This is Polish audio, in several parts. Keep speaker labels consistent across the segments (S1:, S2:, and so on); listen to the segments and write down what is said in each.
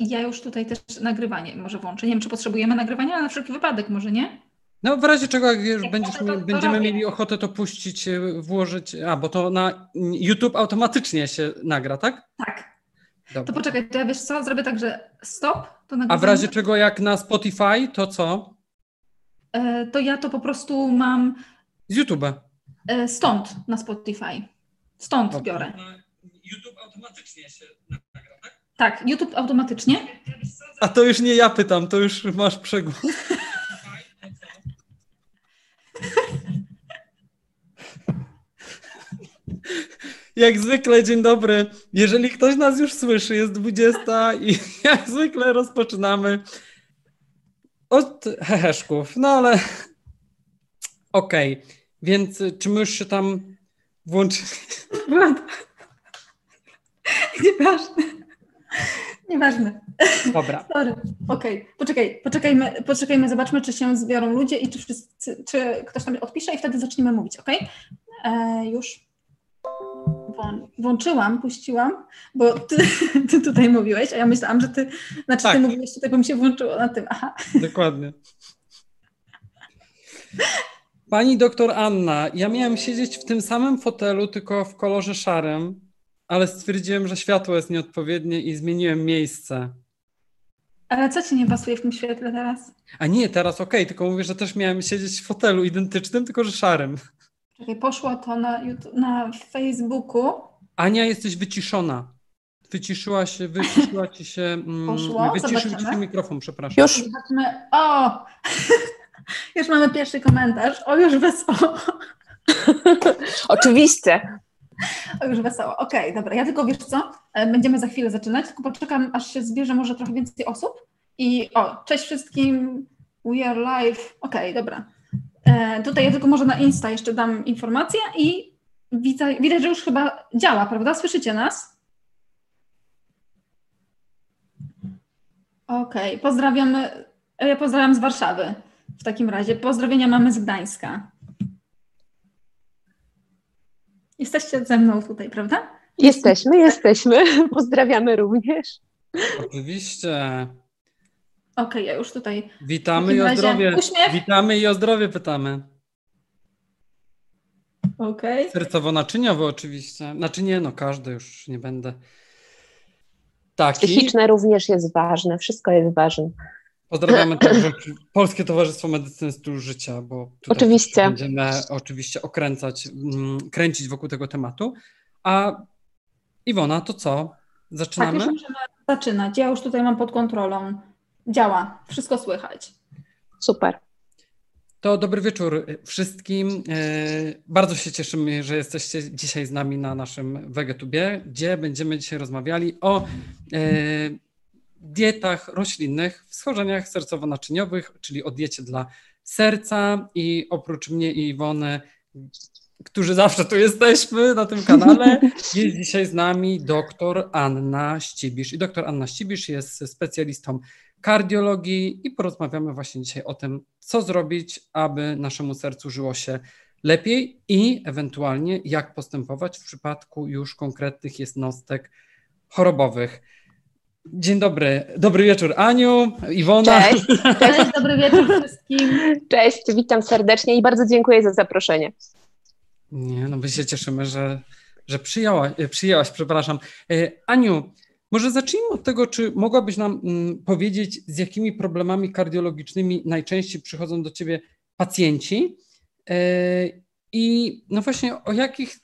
S1: ja już tutaj też nagrywanie może włączę. Nie wiem, czy potrzebujemy nagrywania, ale na wszelki wypadek może nie?
S2: No w razie czego, jak już będziesz,
S1: to- to
S2: będziemy
S1: robię.
S2: mieli ochotę to puścić, e, włożyć, a bo to na YouTube automatycznie się nagra, tak?
S1: Tak.
S2: Dobra.
S1: To poczekaj, to ja wiesz co, zrobię tak, że stop, to
S2: A
S1: nagrywanie.
S2: w razie czego jak na Spotify, to co?
S1: E, To ja to po prostu mam
S2: Z YouTube.
S1: e, stąd na Spotify. Stąd
S2: Dobra.
S1: biorę.
S2: YouTube automatycznie się nagra, tak?
S1: YouTube automatycznie.
S2: A to już nie ja pytam, to już masz przegłos. Jak zwykle, dzień dobry. Jeżeli ktoś nas już słyszy, jest 20 i jak zwykle rozpoczynamy od heheszków. No ale okej, więc czy my już się tam włączyli?
S1: Nieważne. Nieważne.
S2: Dobra.
S1: Sorry. Okej, poczekaj, poczekajmy, poczekajmy, zobaczmy, czy się zbiorą ludzie i czy, wszyscy, czy ktoś tam odpisze i wtedy zaczniemy mówić, ok? E, już włą- włączyłam, puściłam, bo ty, ty tutaj mówiłeś, a ja myślałam, że ty, znaczy
S2: Tak.
S1: ty mówiłeś tutaj, bo mi się włączyło na tym, aha.
S2: Dokładnie. Pani doktor Anna, ja miałem siedzieć w tym samym fotelu, tylko w kolorze szarym, ale stwierdziłem, że światło jest nieodpowiednie i zmieniłem miejsce.
S1: Ale co ci nie pasuje w tym świetle teraz?
S2: A nie, teraz okej, tylko mówię, że też miałem siedzieć w fotelu identycznym, tylko że szarym.
S1: Czekaj, poszło to na, YouTube, na Facebooku.
S2: Ania, jesteś wyciszona. Wyciszyła się, wyciszyła ci się, mm,
S1: Poszło?
S2: wyciszył ci się mikrofon, przepraszam.
S3: Już?
S1: Zobaczmy, o! już mamy pierwszy komentarz, o już wesoło.
S3: Oczywiście.
S1: O, już wesoło. Okej, dobra. Ja tylko wiesz co? E, Będziemy za chwilę zaczynać, tylko poczekam, aż się zbierze może trochę więcej osób. I o, cześć wszystkim. We are live. Okej, dobra. E, tutaj ja tylko może na Insta jeszcze dam informację i widać, że już chyba działa, prawda? Słyszycie nas? Okej, pozdrawiamy. e, Ja pozdrawiam z Warszawy w takim razie. Pozdrowienia mamy z Gdańska. Jesteście ze mną tutaj, prawda?
S3: Jesteśmy, jesteśmy. Pozdrawiamy również.
S2: Oczywiście.
S1: Okej, ja już tutaj.
S2: Witamy i o zdrowie.
S1: uśmiech.
S2: Witamy i o zdrowie pytamy.
S1: Okej.
S2: Sercowo-naczyniowo oczywiście. Znaczy nie, no każdy już nie będę taki.
S3: Psychiczne również jest ważne. Wszystko jest ważne.
S2: Pozdrawiamy także Polskie Towarzystwo Medycyny Stylu Życia, bo tutaj
S3: Oczywiście.
S2: będziemy oczywiście okręcać, mm, kręcić wokół tego tematu. A Iwona, to co?
S1: Tak,
S2: Zaczynamy?
S1: już możemy zaczynać. Ja już tutaj mam pod kontrolą. Działa, wszystko słychać.
S3: Super.
S2: To dobry wieczór wszystkim. E, Bardzo się cieszymy, że jesteście dzisiaj z nami na naszym Wegetubie, gdzie będziemy dzisiaj rozmawiali o e, dietach roślinnych w schorzeniach sercowo-naczyniowych, czyli o diecie dla serca i oprócz mnie i Iwony, którzy zawsze tu jesteśmy na tym kanale, jest dzisiaj z nami doktor Anna Ścibisz. I doktor Anna Ścibisz jest specjalistą kardiologii i porozmawiamy właśnie dzisiaj o tym, co zrobić, aby naszemu sercu żyło się lepiej i ewentualnie jak postępować w przypadku już konkretnych jednostek chorobowych. Dzień dobry, dobry wieczór Aniu, Iwona.
S3: Cześć.
S1: Cześć, dobry wieczór wszystkim.
S3: Cześć, witam serdecznie i bardzo dziękuję za zaproszenie.
S2: Nie, no my się cieszymy, że, że przyjęła, e, przyjęłaś, przepraszam. E, Aniu, może zacznijmy od tego, czy mogłabyś nam mm, powiedzieć, z jakimi problemami kardiologicznymi najczęściej przychodzą do ciebie pacjenci e, i no właśnie o jakich,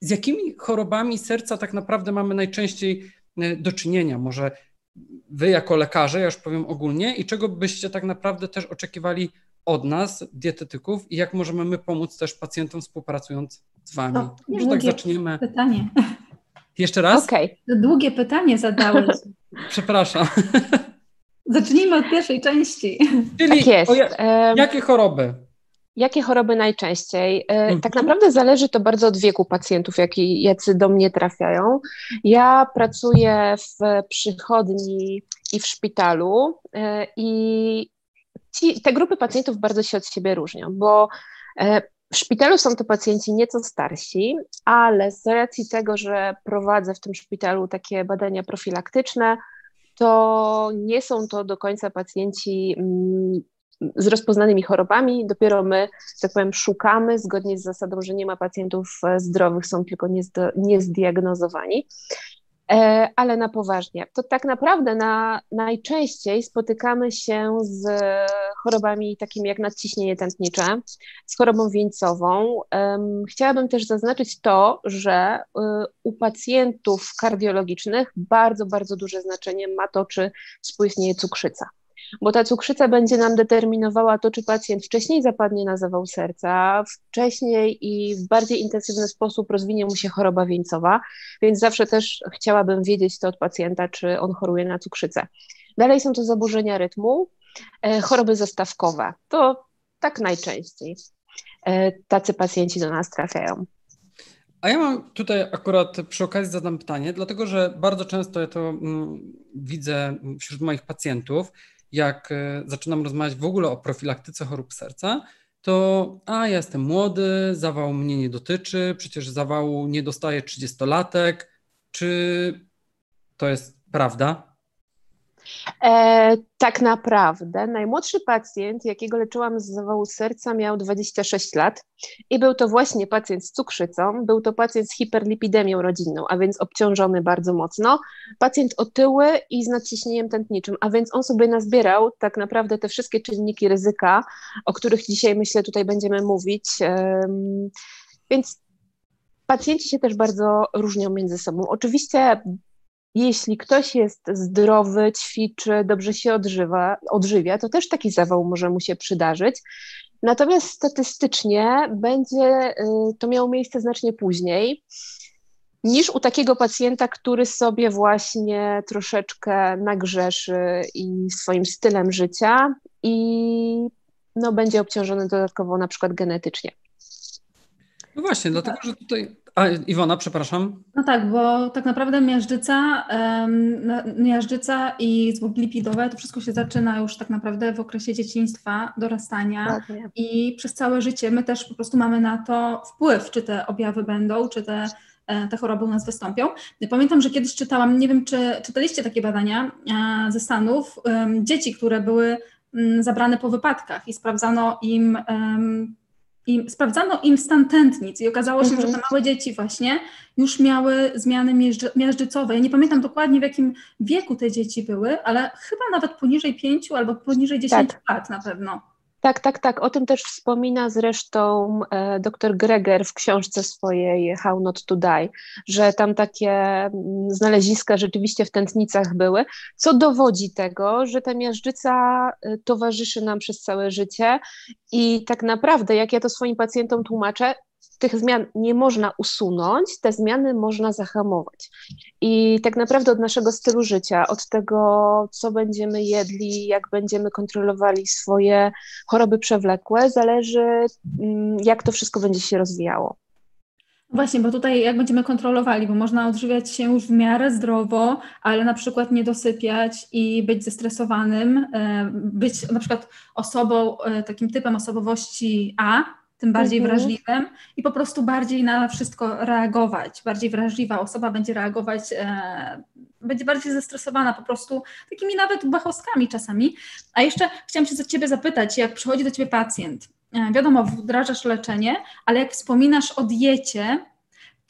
S2: z jakimi chorobami serca tak naprawdę mamy najczęściej do czynienia? Może wy jako lekarze, ja już powiem ogólnie, i czego byście tak naprawdę też oczekiwali od nas, dietetyków, i jak możemy my pomóc też pacjentom współpracując z wami?
S1: To
S2: Może tak zaczniemy.
S1: Pytanie.
S2: Jeszcze raz?
S3: Okej.
S1: To Długie pytanie zadałeś.
S2: Przepraszam.
S1: Zacznijmy od pierwszej części.
S2: Czyli
S3: Tak jest.
S2: o ja, jakie choroby?
S3: Jakie choroby najczęściej? E,
S2: Mhm.
S3: Tak naprawdę zależy to bardzo od wieku pacjentów, jaki, jacy do mnie trafiają. Ja pracuję w przychodni i w szpitalu e, i ci, te grupy pacjentów bardzo się od siebie różnią, bo e, w szpitalu są to pacjenci nieco starsi, ale z racji tego, że prowadzę w tym szpitalu takie badania profilaktyczne, to nie są to do końca pacjenci mm, z rozpoznanymi chorobami. Dopiero my, tak powiem, szukamy zgodnie z zasadą, że nie ma pacjentów e, zdrowych, są tylko niezdiagnozowani. E, ale na poważnie. To tak naprawdę na, najczęściej spotykamy się z chorobami takimi jak nadciśnienie tętnicze, z chorobą wieńcową. Chciałabym też zaznaczyć to, że y, u pacjentów kardiologicznych bardzo, bardzo duże znaczenie ma to, czy współistnieje cukrzyca bo ta cukrzyca będzie nam determinowała to, czy pacjent wcześniej zapadnie na zawał serca, wcześniej i w bardziej intensywny sposób rozwinie mu się choroba wieńcowa, więc zawsze też chciałabym wiedzieć to od pacjenta, czy on choruje na cukrzycę. Dalej są to zaburzenia rytmu, e, choroby zastawkowe. To tak najczęściej e, tacy pacjenci do nas trafiają.
S2: A ja mam tutaj akurat przy okazji zadam pytanie, dlatego że bardzo często ja to mm, widzę wśród moich pacjentów, jak e, zaczynam rozmawiać w ogóle o profilaktyce chorób serca, to a ja jestem młody, zawał mnie nie dotyczy, przecież zawału nie dostaje 30-latek. Czy to jest prawda?
S3: E, tak naprawdę najmłodszy pacjent, jakiego leczyłam z zawału serca, miał 26 lat i był to właśnie pacjent z cukrzycą, był to pacjent z hiperlipidemią rodzinną, a więc obciążony bardzo mocno, pacjent otyły i z nadciśnieniem tętniczym, a więc on sobie nazbierał tak naprawdę te wszystkie czynniki ryzyka, o których dzisiaj myślę tutaj będziemy mówić. Więc pacjenci się też bardzo różnią między sobą. Oczywiście jeśli ktoś jest zdrowy, ćwiczy, dobrze się odżywa, odżywia, to też taki zawał może mu się przydarzyć. Natomiast statystycznie będzie y, to miało miejsce znacznie później niż u takiego pacjenta, który sobie właśnie troszeczkę nagrzeszy i swoim stylem życia i no, będzie obciążony dodatkowo na przykład genetycznie.
S2: No właśnie, dlatego że tutaj a, Iwona, przepraszam.
S1: No tak, bo tak naprawdę miażdżyca, um, miażdżyca i zwłoki lipidowe, to wszystko się zaczyna już tak naprawdę w okresie dzieciństwa, dorastania tak, i przez całe życie my też po prostu mamy na to wpływ, czy te objawy będą, czy te, e, te choroby u nas wystąpią. Pamiętam, że kiedyś czytałam, nie wiem, czy czytaliście takie badania e, ze Stanów, dzieci, które były mm, zabrane po wypadkach i sprawdzano im i sprawdzano im stan tętnic i okazało się, że te mhm. małe dzieci właśnie już miały zmiany miażdżycowe. Ja nie pamiętam dokładnie w jakim wieku te dzieci były, ale chyba nawet poniżej pięciu albo poniżej dziesięciu tak. lat na pewno.
S3: Tak, tak, tak. O tym też wspomina zresztą e, dr Greger w książce swojej How Not to Die, że tam takie mm, znaleziska rzeczywiście w tętnicach były, co dowodzi tego, że ta miażdżyca e, towarzyszy nam przez całe życie i tak naprawdę, jak ja to swoim pacjentom tłumaczę, tych zmian nie można usunąć, te zmiany można zahamować. I tak naprawdę od naszego stylu życia, od tego, co będziemy jedli, jak będziemy kontrolowali swoje choroby przewlekłe, zależy, mm, jak to wszystko będzie się rozwijało.
S1: Właśnie, bo tutaj jak będziemy kontrolowali, bo można odżywiać się już w miarę zdrowo, ale na przykład nie dosypiać i być zestresowanym, e, być na przykład osobą, e, takim typem osobowości A, tym bardziej mhm. wrażliwym i po prostu bardziej na wszystko reagować. Bardziej wrażliwa osoba będzie reagować, e, będzie bardziej zestresowana po prostu takimi nawet bachowskami czasami. A jeszcze chciałam się za Ciebie zapytać, jak przychodzi do Ciebie pacjent, e, wiadomo, wdrażasz leczenie, ale jak wspominasz o diecie,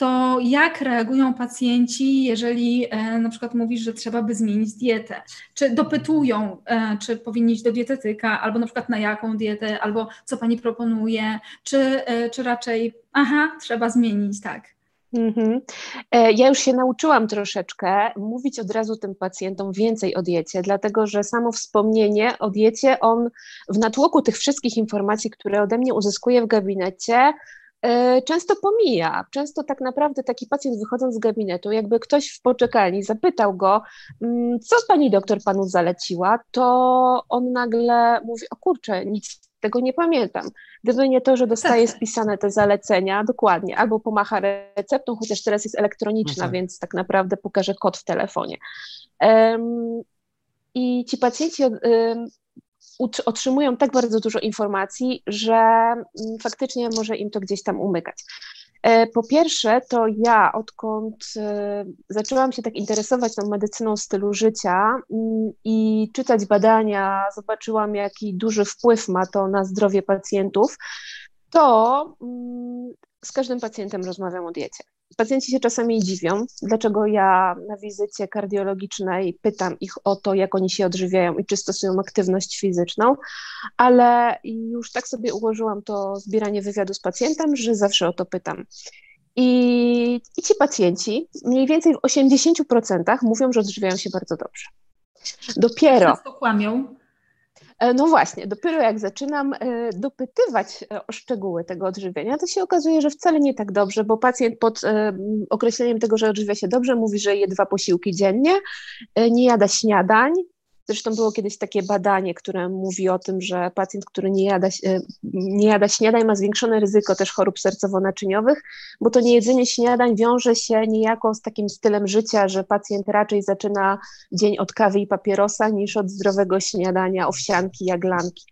S1: to jak reagują pacjenci, jeżeli e, na przykład mówisz, że trzeba by zmienić dietę? Czy dopytują, e, czy powinni iść do dietetyka, albo na przykład na jaką dietę, albo co pani proponuje, czy, e, czy raczej, aha, trzeba zmienić, tak?
S3: Mm-hmm. Ja już się nauczyłam troszeczkę mówić od razu tym pacjentom więcej o diecie, dlatego że samo wspomnienie o diecie, on w natłoku tych wszystkich informacji, które ode mnie uzyskuje w gabinecie, często pomija. Często tak naprawdę taki pacjent wychodząc z gabinetu, jakby ktoś w poczekalni zapytał go, mm, co pani doktor panu zaleciła, to on nagle mówi, o kurczę, nic tego nie pamiętam. Gdyby nie to, że dostaje tak. spisane te zalecenia, dokładnie, albo pomacha receptą, chociaż teraz jest elektroniczna, tak. więc tak naprawdę pokaże kod w telefonie. Um, I ci pacjenci otrzymują tak bardzo dużo informacji, że mm, faktycznie może im to gdzieś tam umykać. E, po pierwsze, to ja odkąd e, zaczęłam się tak interesować tą medycyną stylu życia mm, i czytać badania, zobaczyłam, jaki duży wpływ ma to na zdrowie pacjentów, to mm, z każdym pacjentem rozmawiam o diecie. Pacjenci się czasami dziwią, dlaczego ja na wizycie kardiologicznej pytam ich o to, jak oni się odżywiają i czy stosują aktywność fizyczną, ale już tak sobie ułożyłam to zbieranie wywiadu z pacjentem, że zawsze o to pytam. I, i ci pacjenci mniej więcej w 80% mówią, że odżywiają się bardzo dobrze. Dopiero.
S1: Często kłamią.
S3: E, no właśnie, dopiero jak zaczynam e, dopytywać e, o szczegóły tego odżywiania, to się okazuje, że wcale nie tak dobrze, bo pacjent pod określeniem tego, że odżywia się dobrze, mówi, że je dwa posiłki dziennie, nie jada śniadań, Zresztą było kiedyś takie badanie, które mówi o tym, że pacjent, który nie jada, e, nie jada śniadań, ma zwiększone ryzyko też chorób sercowo-naczyniowych, bo to niejedzenie śniadań wiąże się niejako z takim stylem życia, że pacjent raczej zaczyna dzień od kawy i papierosa niż od zdrowego śniadania, owsianki, jaglanki.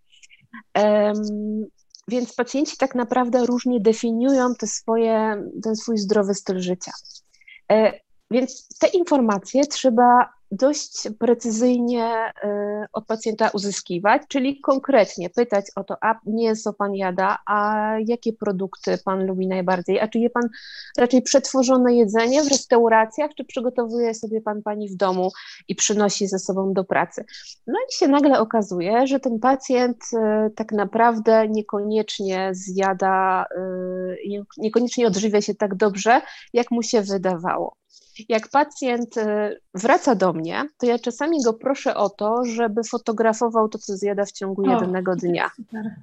S3: Um, więc pacjenci tak naprawdę różnie definiują te swoje, ten swój zdrowy styl życia. E, więc te informacje trzeba dość precyzyjnie y, od pacjenta uzyskiwać, czyli konkretnie pytać o to, a mięso pan jada, a jakie produkty pan lubi najbardziej, a czy je pan raczej przetworzone jedzenie w restauracjach, czy przygotowuje sobie pan pani w domu i przynosi ze sobą do pracy. No i się nagle okazuje, że ten pacjent y, tak naprawdę niekoniecznie zjada, y, niekoniecznie odżywia się tak dobrze, jak mu się wydawało jak pacjent y, wraca do mnie, to ja czasami go proszę o to, żeby fotografował to, co zjada w ciągu o, jednego dnia.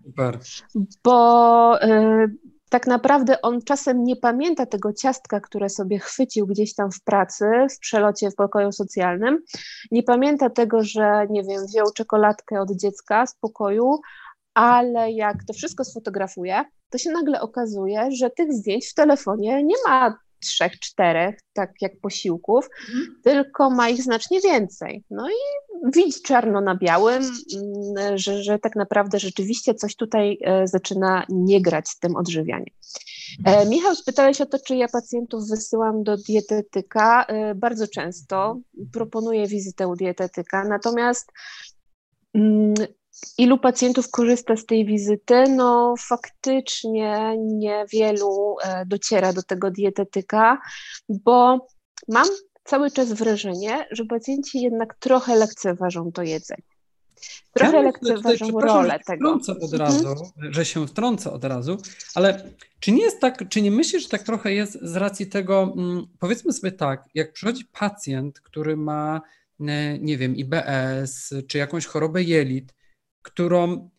S3: Super. Bo y, tak naprawdę on czasem nie pamięta tego ciastka, które sobie chwycił gdzieś tam w pracy, w przelocie w pokoju socjalnym. Nie pamięta tego, że nie wiem, wziął czekoladkę od dziecka z pokoju, ale jak to wszystko sfotografuje, to się nagle okazuje, że tych zdjęć w telefonie nie ma trzech, czterech, tak jak posiłków, mhm. tylko ma ich znacznie więcej. No i widzi czarno na białym, mm, że, że tak naprawdę rzeczywiście coś tutaj e, zaczyna nie grać z tym odżywianiem. E, Michał, spytałeś o to, czy ja pacjentów wysyłam do dietetyka. E, bardzo często proponuję wizytę u dietetyka, natomiast mm, Ilu pacjentów korzysta z tej wizyty? No, faktycznie niewielu e, dociera do tego dietetyka, bo mam cały czas wrażenie, że pacjenci jednak trochę lekceważą to jedzenie. Trochę ja lekceważą rolę tego.
S2: Wtrącę od mhm. razu, mhm. że się wtrącę od razu, ale czy nie jest tak, czy nie myślisz, że tak trochę jest z racji tego, mm, powiedzmy sobie tak, jak przychodzi pacjent, który ma, e, nie wiem, IBS, czy jakąś chorobę jelit, którą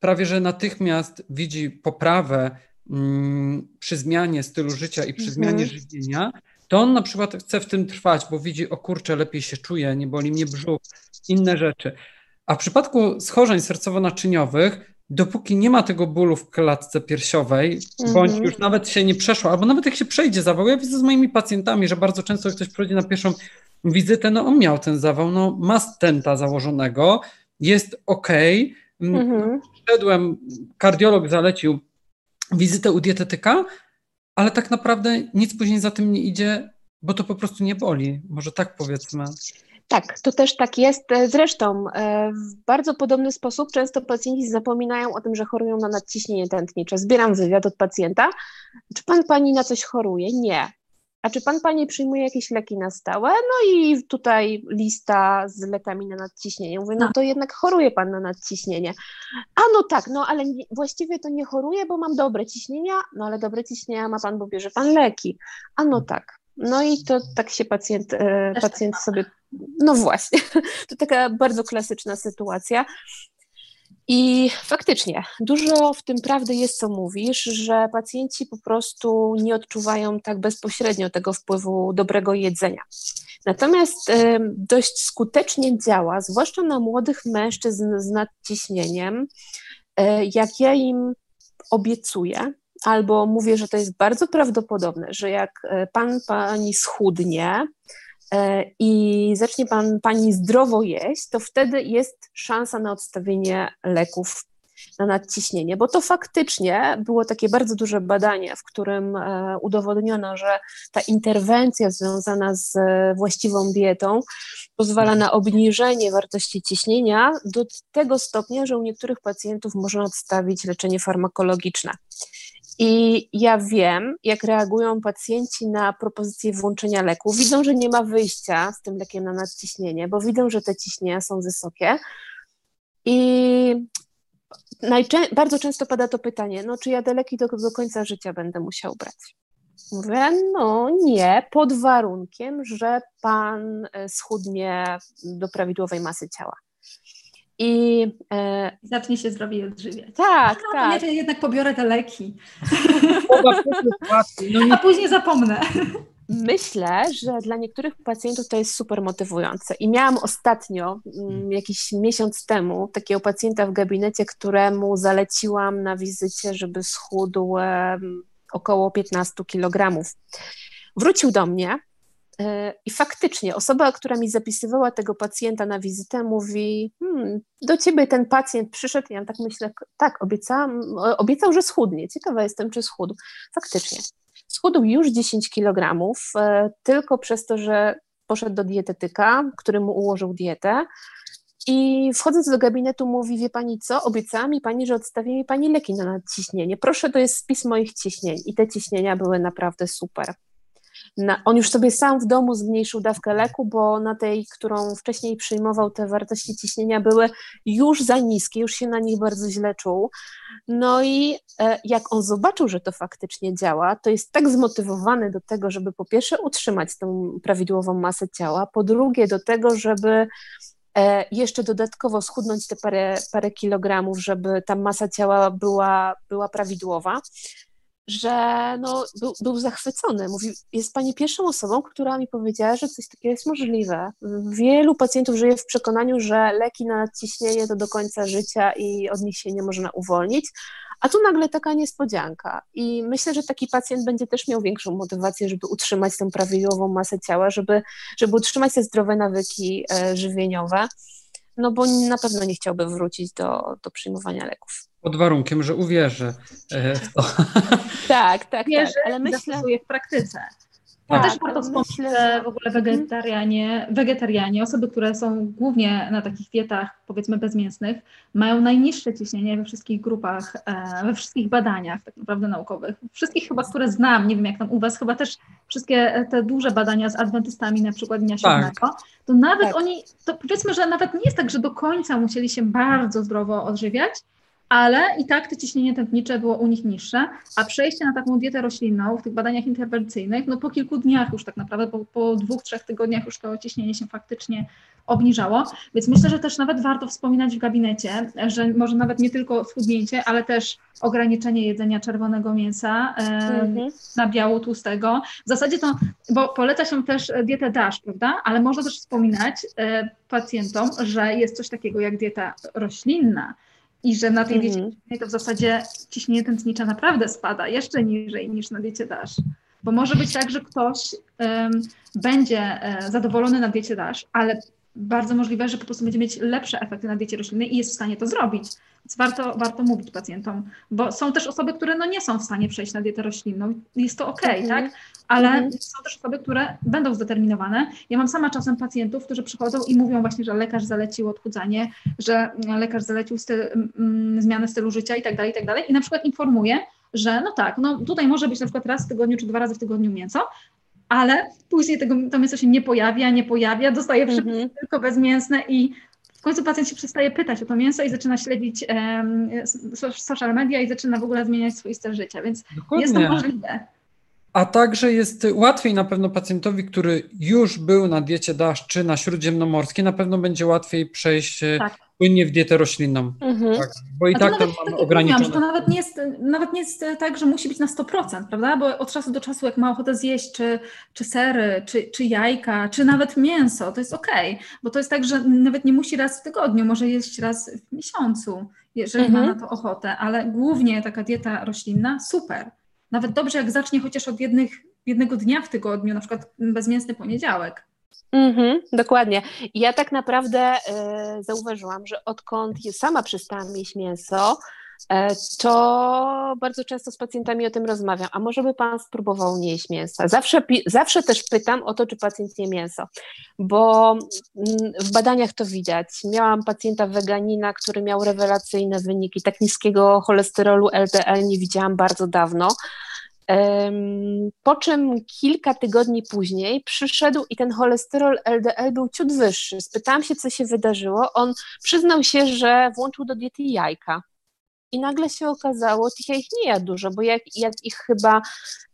S2: prawie że natychmiast widzi poprawę mm, przy zmianie stylu życia i przy mhm. zmianie żywienia, to on na przykład chce w tym trwać, bo widzi, o kurczę, lepiej się czuje, nie boli mnie brzuch, inne rzeczy. A w przypadku schorzeń sercowo-naczyniowych, dopóki nie ma tego bólu w klatce piersiowej, bądź mhm. już nawet się nie przeszło, albo nawet jak się przejdzie zawał, ja widzę z moimi pacjentami, że bardzo często jak ktoś przychodzi na pierwszą wizytę, no on miał ten zawał, no ma stenta założonego, jest ok. Mhm. Szedłem, kardiolog zalecił wizytę u dietetyka, ale tak naprawdę nic później za tym nie idzie, bo to po prostu nie boli. Może tak powiedzmy.
S3: Tak, to też tak jest. Zresztą e, w bardzo podobny sposób często pacjenci zapominają o tym, że chorują na nadciśnienie tętnicze. Zbieram wywiad od pacjenta. Czy pan pani na coś choruje? Nie a czy pan pani przyjmuje jakieś leki na stałe? No i tutaj lista z lekami na nadciśnienie. Mówię, no to jednak choruje pan na nadciśnienie. A no tak, no ale właściwie to nie choruje, bo mam dobre ciśnienia, no ale dobre ciśnienia ma pan, bo bierze pan leki. A no tak. No i to tak się pacjent, e, pacjent tak sobie. No właśnie, to taka bardzo klasyczna sytuacja. I faktycznie, dużo w tym prawdy jest, co mówisz, że pacjenci po prostu nie odczuwają tak bezpośrednio tego wpływu dobrego jedzenia. Natomiast y, dość skutecznie działa, zwłaszcza na młodych mężczyzn z nadciśnieniem, y, jak ja im obiecuję, albo mówię, że to jest bardzo prawdopodobne, że jak y, pan, pani schudnie, E, i zacznie pan, pani zdrowo jeść, to wtedy jest szansa na odstawienie leków. na nadciśnienie, bo to faktycznie było takie bardzo duże badanie, w którym e, udowodniono, że ta interwencja związana z e, właściwą dietą pozwala na obniżenie wartości ciśnienia do tego stopnia, że u niektórych pacjentów można odstawić leczenie farmakologiczne. I ja wiem, jak reagują pacjenci na propozycję włączenia leku. Widzą, że nie ma wyjścia z tym lekiem na nadciśnienie, bo widzą, że te ciśnienia są wysokie. I najczę- bardzo często pada to pytanie, no czy ja te leki do, do końca życia będę musiał brać? Mówię, no nie, pod warunkiem, że pan e, schudnie do prawidłowej masy ciała.
S1: I e, zacznie się zdrowiej odżywiać.
S3: Tak, no, tak.
S1: Ja jednak pobiorę te leki. No A później zapomnę.
S3: Myślę, że dla niektórych pacjentów to jest super motywujące. I miałam ostatnio, mm, jakiś miesiąc temu, takiego pacjenta w gabinecie, któremu zaleciłam na wizycie, żeby schudł około 15 kg. Wrócił do mnie i faktycznie osoba, która mi zapisywała tego pacjenta na wizytę, mówi: hmm, Do ciebie ten pacjent przyszedł. Ja tak myślę: Tak, obiecałam, obiecał, że schudnie. Ciekawa jestem, czy schudł. Faktycznie. Schudł już 10 kg, e, tylko przez to, że poszedł do dietetyka, który mu ułożył dietę. I wchodząc do gabinetu mówi, wie pani co, obiecała mi pani, że odstawi mi pani leki na nadciśnienie. Proszę, to jest spis moich ciśnień. I te ciśnienia były naprawdę super. Na, on już sobie sam w domu zmniejszył dawkę leku, bo na tej, którą wcześniej przyjmował, te wartości ciśnienia były już za niskie, już się na nich bardzo źle czuł. No i e, jak on zobaczył, że to faktycznie działa, to jest tak zmotywowany do tego, żeby po pierwsze utrzymać tą prawidłową masę ciała, po drugie do tego, żeby e, jeszcze dodatkowo schudnąć te parę, parę kilogramów, żeby ta masa ciała była, była prawidłowa że no, był, był zachwycony. Mówi, jest pani pierwszą osobą, która mi powiedziała, że coś takiego jest możliwe. Wielu pacjentów żyje w przekonaniu, że leki na nadciśnienie to do końca życia i od nich się nie można uwolnić, a tu nagle taka niespodzianka. I myślę, że taki pacjent będzie też miał większą motywację, żeby utrzymać tę prawidłową masę ciała, żeby, żeby utrzymać te zdrowe nawyki e, żywieniowe, no bo na pewno nie chciałby wrócić do, do przyjmowania leków.
S2: Pod warunkiem, że uwierzy e, w to.
S3: Tak, tak,
S1: Wierzy, tak. Ale myślę... w praktyce. Tak, też warto wspomnieć, że w ogóle wegetarianie, wegetarianie, osoby, które są głównie na takich dietach, powiedzmy bezmięsnych, mają najniższe ciśnienie we wszystkich grupach, e, we wszystkich badaniach tak naprawdę naukowych. Wszystkich chyba, które znam, nie wiem jak tam u Was, chyba też wszystkie te duże badania z adwentystami, na przykład Dnia tak. Siódmego, to nawet tak. oni, to powiedzmy, że nawet nie jest tak, że do końca musieli się bardzo zdrowo odżywiać, ale i tak to ciśnienie tętnicze było u nich niższe, a przejście na taką dietę roślinną w tych badaniach interwencyjnych, no po kilku dniach już tak naprawdę, po, po dwóch, trzech tygodniach już to ciśnienie się faktycznie obniżało, więc myślę, że też nawet warto wspominać w gabinecie, że może nawet nie tylko schudnięcie, ale też ograniczenie jedzenia czerwonego mięsa mhm. na biału tłustego. W zasadzie to, bo poleca się też dietę DASH, prawda, ale można też wspominać e, pacjentom, że jest coś takiego jak dieta roślinna, i że na tej diecie mm -hmm. to w zasadzie ciśnienie tętnicze naprawdę spada jeszcze niżej niż na diecie DASH. Bo może być tak, że ktoś um, będzie e, zadowolony na diecie DASH, ale bardzo możliwe, że po prostu będzie mieć lepsze efekty na diecie roślinnej i jest w stanie to zrobić. Więc warto, warto mówić pacjentom, bo są też osoby, które no nie są w stanie przejść na dietę roślinną. Jest to ok, mm -hmm. tak? Ale -hmm. są też osoby, które będą zdeterminowane. Ja mam sama czasem pacjentów, którzy przychodzą i mówią właśnie, że lekarz zalecił odchudzanie, że lekarz zalecił styl, mm, zmianę stylu życia i tak dalej, i tak dalej. I na przykład informuje, że no tak, no tutaj może być na przykład raz w tygodniu czy dwa razy w tygodniu mięso, ale później tego, to mięso się nie pojawia, nie pojawia, dostaje mm -hmm. tylko bezmięsne i w końcu pacjent się przestaje pytać o to mięso i zaczyna śledzić um, social media i zaczyna w ogóle zmieniać swój styl życia, więc Dokładnie. jest to możliwe.
S2: A także jest łatwiej na pewno pacjentowi, który już był na diecie DASH czy na śródziemnomorskiej, na pewno będzie łatwiej przejść e, tak. płynnie w dietę roślinną. Mhm. Tak, bo i tak to mamy tak ograniczone.
S1: to nawet nie, jest, nawet nie jest tak, że musi być na 100%, prawda? Bo od czasu do czasu, jak ma ochotę zjeść czy, czy sery, czy, czy jajka, czy nawet mięso, to jest ok, bo to jest tak, że nawet nie musi raz w tygodniu, może jeść raz w miesiącu, jeżeli mhm. ma na to ochotę, ale głównie taka dieta roślinna, super nawet dobrze, jak zacznie chociaż od jednych, jednego dnia w tygodniu, na przykład bezmięsny poniedziałek.
S3: Mhm, dokładnie. Ja tak naprawdę y, zauważyłam, że odkąd sama przestałam jeść mięso, to bardzo często z pacjentami o tym rozmawiam. A może by Pan spróbował nie jeść mięsa? Zawsze, zawsze też pytam o to, czy pacjent je mięso, bo mm, w badaniach to widać. Miałam pacjenta weganina, który miał rewelacyjne wyniki. Tak niskiego cholesterolu LDL nie widziałam bardzo dawno. Po czym kilka tygodni później przyszedł i ten cholesterol LDL był ciut wyższy. Spytałam się, co się wydarzyło. On przyznał się, że włączył do diety jajka. I nagle się okazało, tych ja ich nie jadł dużo, bo jak, jak ich chyba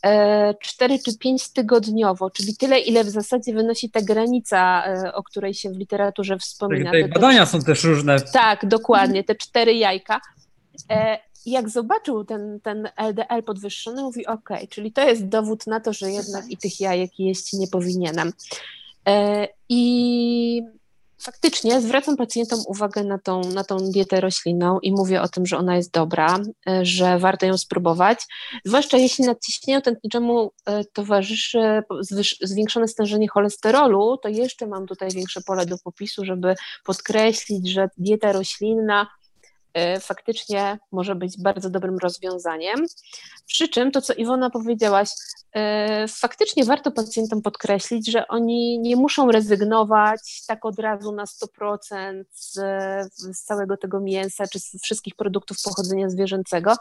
S3: e, 4 czy 5 tygodniowo, czyli tyle, ile w zasadzie wynosi ta granica, e, o której się w literaturze wspomina.
S2: Te, te badania są też różne.
S3: Tak, dokładnie, te cztery jajka. E, jak zobaczył ten, ten LDL podwyższony, mówi ok, czyli to jest dowód na to, że jednak i tych jajek jeść nie powinienem. E, I faktycznie zwracam pacjentom uwagę na tą, na tą dietę roślinną i mówię o tym, że ona jest dobra, e, że warto ją spróbować, zwłaszcza jeśli nadciśnieniu tętniczemu e, towarzyszy zwiększone stężenie cholesterolu, to jeszcze mam tutaj większe pole do popisu, żeby podkreślić, że dieta roślinna faktycznie może być bardzo dobrym rozwiązaniem. Przy czym to, co Iwona powiedziałaś, E, faktycznie warto pacjentom podkreślić, że oni nie muszą rezygnować tak od razu na 100% z, z całego tego mięsa czy z wszystkich produktów pochodzenia zwierzęcego,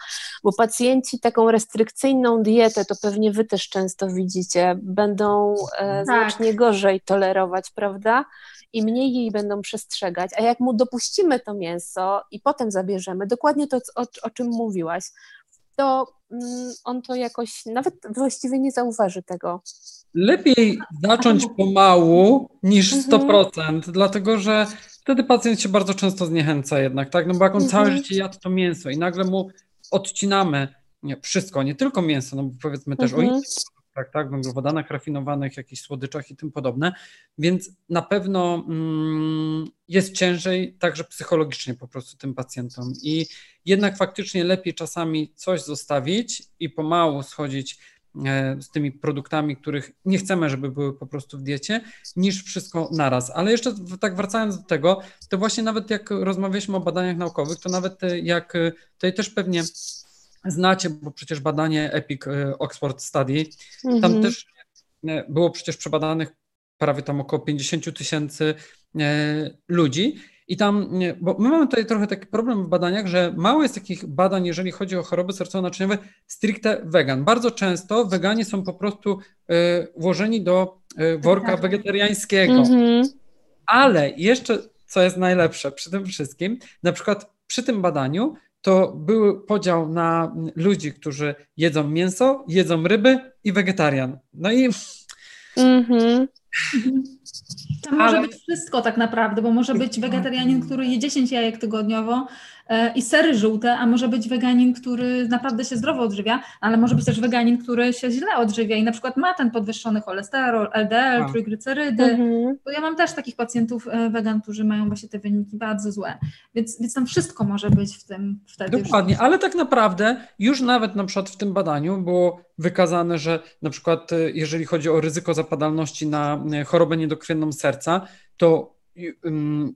S3: bo pacjenci taką restrykcyjną dietę, to pewnie wy też często widzicie, będą e, tak. znacznie gorzej tolerować, prawda? I mniej jej będą przestrzegać. A jak mu dopuścimy to mięso i potem zabierzemy, dokładnie to, o, o czym mówiłaś, to mm, on to jakoś nawet właściwie nie zauważy tego.
S2: Lepiej zacząć pomału niż 100%, mhm. dlatego że wtedy pacjent się bardzo często zniechęca jednak, tak? No bo jak on całe mhm. życie jadł to mięso i nagle mu odcinamy nie, wszystko, nie tylko mięso, no bo powiedzmy też o innych tak, tak, węglowodanach rafinowanych, jakichś słodyczach i tym podobne, więc na pewno mm, jest ciężej także psychologicznie po prostu tym pacjentom i jednak faktycznie lepiej czasami coś zostawić i pomału schodzić e, z tymi produktami, których nie chcemy, żeby były po prostu w diecie, niż wszystko naraz. Ale jeszcze tak wracając do tego, to właśnie nawet jak rozmawialiśmy o badaniach naukowych, to nawet jak tutaj też pewnie znacie, bo przecież badanie EPIC y, Oxford Study, mhm. tam też y, było przecież przebadanych prawie tam około 50 tysięcy y, ludzi. I tam, bo my mamy tutaj trochę taki problem w badaniach, że mało jest takich badań, jeżeli chodzi o choroby sercowo-naczyniowe, stricte vegan. Bardzo często weganie są po prostu włożeni do worka wegetariańskiego. Mhm. Ale jeszcze, co jest najlepsze przy tym wszystkim, na przykład przy tym badaniu to był podział na ludzi, którzy jedzą mięso, jedzą ryby i wegetarian. No i. Mm-hmm.
S1: Tam może być wszystko tak naprawdę, bo może być wegetarianin, który je 10 jajek tygodniowo, i sery żółte, a może być weganin, który naprawdę się zdrowo odżywia, ale może być też weganin, który się źle odżywia i na przykład ma ten podwyższony cholesterol, LDL, a. trójglycerydy. Mhm. ja mam też takich pacjentów e, wegan, którzy mają właśnie te wyniki bardzo złe, więc, więc tam wszystko może być w tym wtedy.
S2: Dokładnie, już. ale tak naprawdę już nawet na przykład w tym badaniu było wykazane, że na przykład e, jeżeli chodzi o ryzyko zapadalności na chorobę niedokrwienną serca, to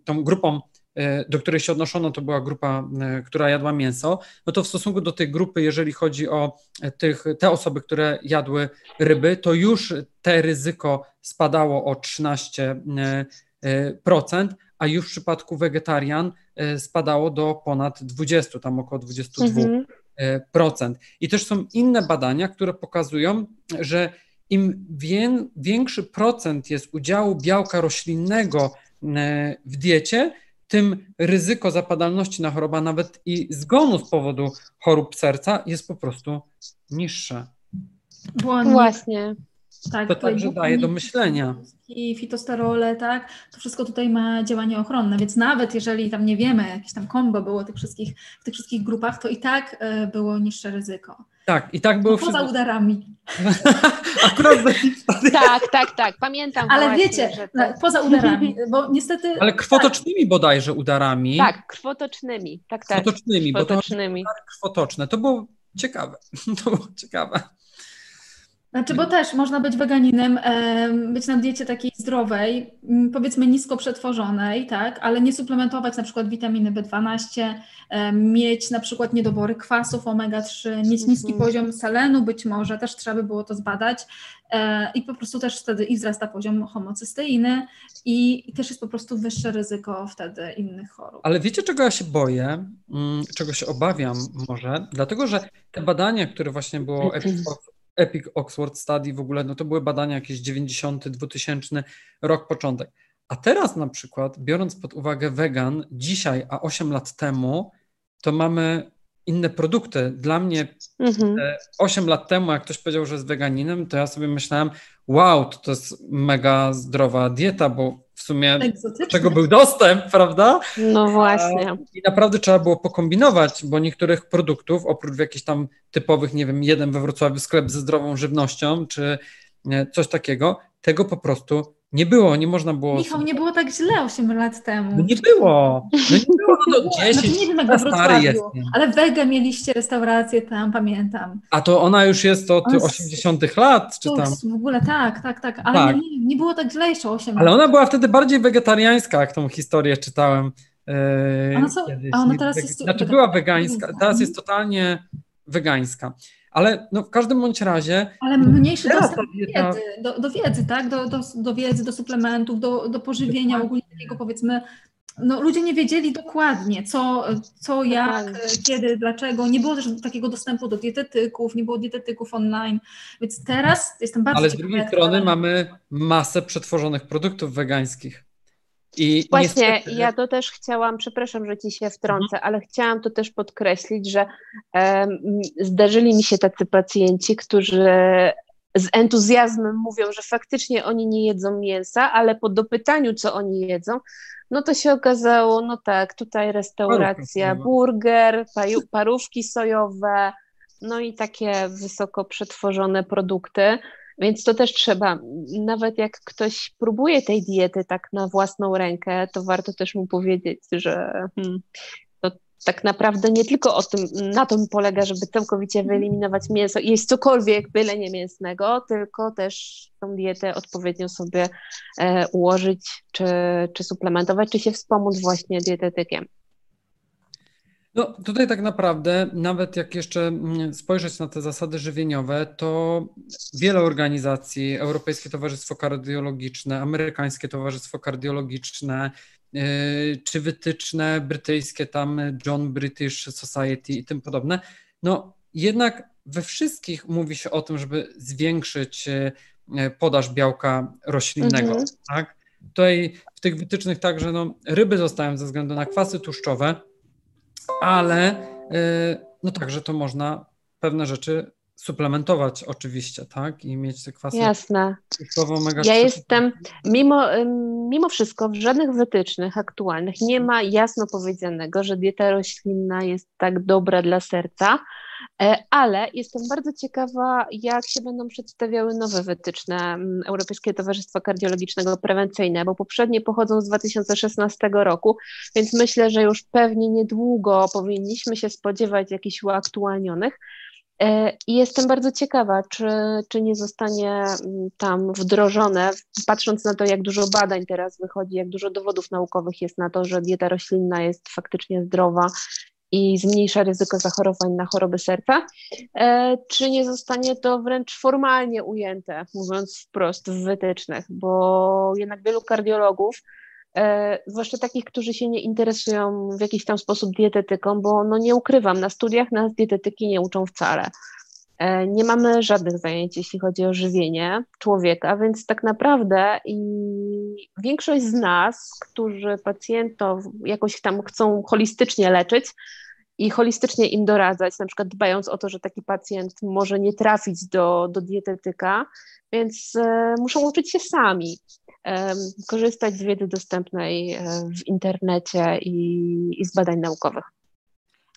S2: tą grupą E, do której się odnoszono, to była grupa, e, która jadła mięso, no to w stosunku do tej grupy, jeżeli chodzi o e, tych, te osoby, które jadły ryby, to już te ryzyko spadało o 13%, a już w przypadku wegetarian spadało do ponad 20, tam około 22%. Mhm. I też są inne badania, które pokazują, że im większy procent jest udziału białka roślinnego w diecie, tym ryzyko zapadalności na choroba, nawet i zgonu z powodu chorób serca jest po prostu niższe.
S3: Właśnie.
S2: Tak, to także daje do myślenia.
S1: I fitosterole, tak, to wszystko tutaj ma działanie ochronne, więc nawet jeżeli tam nie wiemy, jakieś tam kombo było tych wszystkich, w tych wszystkich grupach, to i tak e, było niższe ryzyko.
S2: Tak, i tak było.
S1: No, poza udarami.
S2: Akurat
S3: Tak, tak, tak, pamiętam.
S1: Ale właśnie, wiecie, to... poza udarami, bo niestety.
S2: Ale krwotocznymi tak. bodajże udarami.
S3: Tak, krwotocznymi, tak, tak.
S2: Krwotocznymi, krwotocznymi. bo to krwotoczne. To było ciekawe. To było ciekawe.
S1: Znaczy, bo też można być weganinem, być na diecie takiej zdrowej, powiedzmy nisko przetworzonej, tak, ale nie suplementować na przykład witaminy B12, mieć na przykład niedobory kwasów omega-3, mieć niski mhm. poziom selenu być może, też trzeba by było to zbadać e, i po prostu też wtedy i wzrasta poziom homocysteiny i, też jest po prostu wyższe ryzyko wtedy innych chorób.
S2: Ale wiecie czego ja się boję, mm, czego się obawiam może, dlatego że te badania, które właśnie było Epic Oxford Study w ogóle, no to były badania jakieś 90, 2000 rok początek. A teraz na przykład, biorąc pod uwagę wegan, dzisiaj, a 8 lat temu, to mamy inne produkty. Dla mnie mhm. 8 lat temu, jak ktoś powiedział, że jest weganinem, to ja sobie myślałem, wow, to, to jest mega zdrowa dieta, bo w sumie czego był dostęp, prawda?
S3: No właśnie.
S2: I naprawdę trzeba było pokombinować, bo niektórych produktów, oprócz jakichś tam typowych, nie wiem, jeden we Wrocławiu sklep ze zdrową żywnością, czy coś takiego, tego po prostu nie było, nie można było.
S1: Michał, nie było tak źle 8 lat temu.
S2: No nie było. No nie było, no to 10. Znaczy,
S1: nie wiem jak we Wrocławiu, ale Wege mieliście restaurację tam, pamiętam.
S2: A to ona już jest od 80 lat, czy tam?
S1: W ogóle tak, tak, tak, ale tak. Nie, nie było tak źle jeszcze 8
S2: lat. Ale ona była wtedy bardziej wegetariańska, jak tą historię czytałem.
S1: Yy, ona co, a ona teraz jest...
S2: Znaczy była wegańska, teraz jest totalnie wegańska. Ale no, w każdym bądź razie.
S1: Ale mniejszy dostęp do wiedzy, do, do wiedzy, tak? Do, do, do wiedzy, do suplementów, do, do pożywienia ogólnie takiego powiedzmy. No, ludzie nie wiedzieli dokładnie, co, co jak, kiedy, dlaczego. Nie było też takiego dostępu do dietetyków, nie było dietetyków online, więc teraz jestem bardzo
S2: Ale z drugiej strony mamy masę przetworzonych produktów wegańskich.
S3: I Właśnie, niestety... ja to też chciałam, przepraszam, że ci się wtrącę, mhm. ale chciałam to też podkreślić, że um, zdarzyli mi się tacy pacjenci, którzy z entuzjazmem mówią, że faktycznie oni nie jedzą mięsa, ale po dopytaniu, co oni jedzą, no to się okazało, no tak, tutaj restauracja, burger, parówki sojowe, no i takie wysoko przetworzone produkty. Więc to też trzeba, nawet jak ktoś próbuje tej diety tak na własną rękę, to warto też mu powiedzieć, że hmm, to tak naprawdę nie tylko o tym, na tym polega, żeby całkowicie wyeliminować mięso i jeść cokolwiek, byle nie mięsnego, tylko też tą dietę odpowiednio sobie e, ułożyć, czy, czy suplementować, czy się wspomóc właśnie dietetykiem.
S2: No tutaj tak naprawdę, nawet jak jeszcze mm, spojrzeć na te zasady żywieniowe, to wiele organizacji, Europejskie Towarzystwo Kardiologiczne, Amerykańskie Towarzystwo Kardiologiczne, yy, czy wytyczne brytyjskie, tam John British Society i tym podobne, no jednak we wszystkich mówi się o tym, żeby zwiększyć yy, podaż białka roślinnego, mhm. tak? Tutaj w tych wytycznych także no, ryby zostają ze względu na kwasy tłuszczowe, ale y, no także to można pewne rzeczy suplementować oczywiście, tak? I mieć te kwasy
S3: Jasne. Ja jestem, mimo, mimo wszystko w żadnych wytycznych aktualnych nie ma jasno powiedzianego, że dieta roślinna jest tak dobra dla serca, ale jestem bardzo ciekawa, jak się będą przedstawiały nowe wytyczne mm, Europejskiego Towarzystwa Kardiologicznego Prewencyjne, bo poprzednie pochodzą z 2016 roku, więc myślę, że już pewnie niedługo powinniśmy się spodziewać jakichś uaktualnionych. E, I jestem bardzo ciekawa, czy, czy nie zostanie mm, tam wdrożone, patrząc na to, jak dużo badań teraz wychodzi, jak dużo dowodów naukowych jest na to, że dieta roślinna jest faktycznie zdrowa i zmniejsza ryzyko zachorowań na choroby serca, e, czy nie zostanie to wręcz formalnie ujęte, mówiąc wprost, w wytycznych, bo jednak wielu kardiologów, e, zwłaszcza takich, którzy się nie interesują w jakiś tam sposób dietetyką, bo no nie ukrywam, na studiach nas dietetyki nie uczą wcale. E, nie mamy żadnych zajęć, jeśli chodzi o żywienie człowieka, więc tak naprawdę i większość z nas, którzy pacjentów jakoś tam chcą holistycznie leczyć i holistycznie im doradzać, na przykład dbając o to, że taki pacjent może nie trafić do, do dietetyka, więc e, muszą uczyć się sami. E, korzystać z wiedzy dostępnej w internecie i, i z badań naukowych.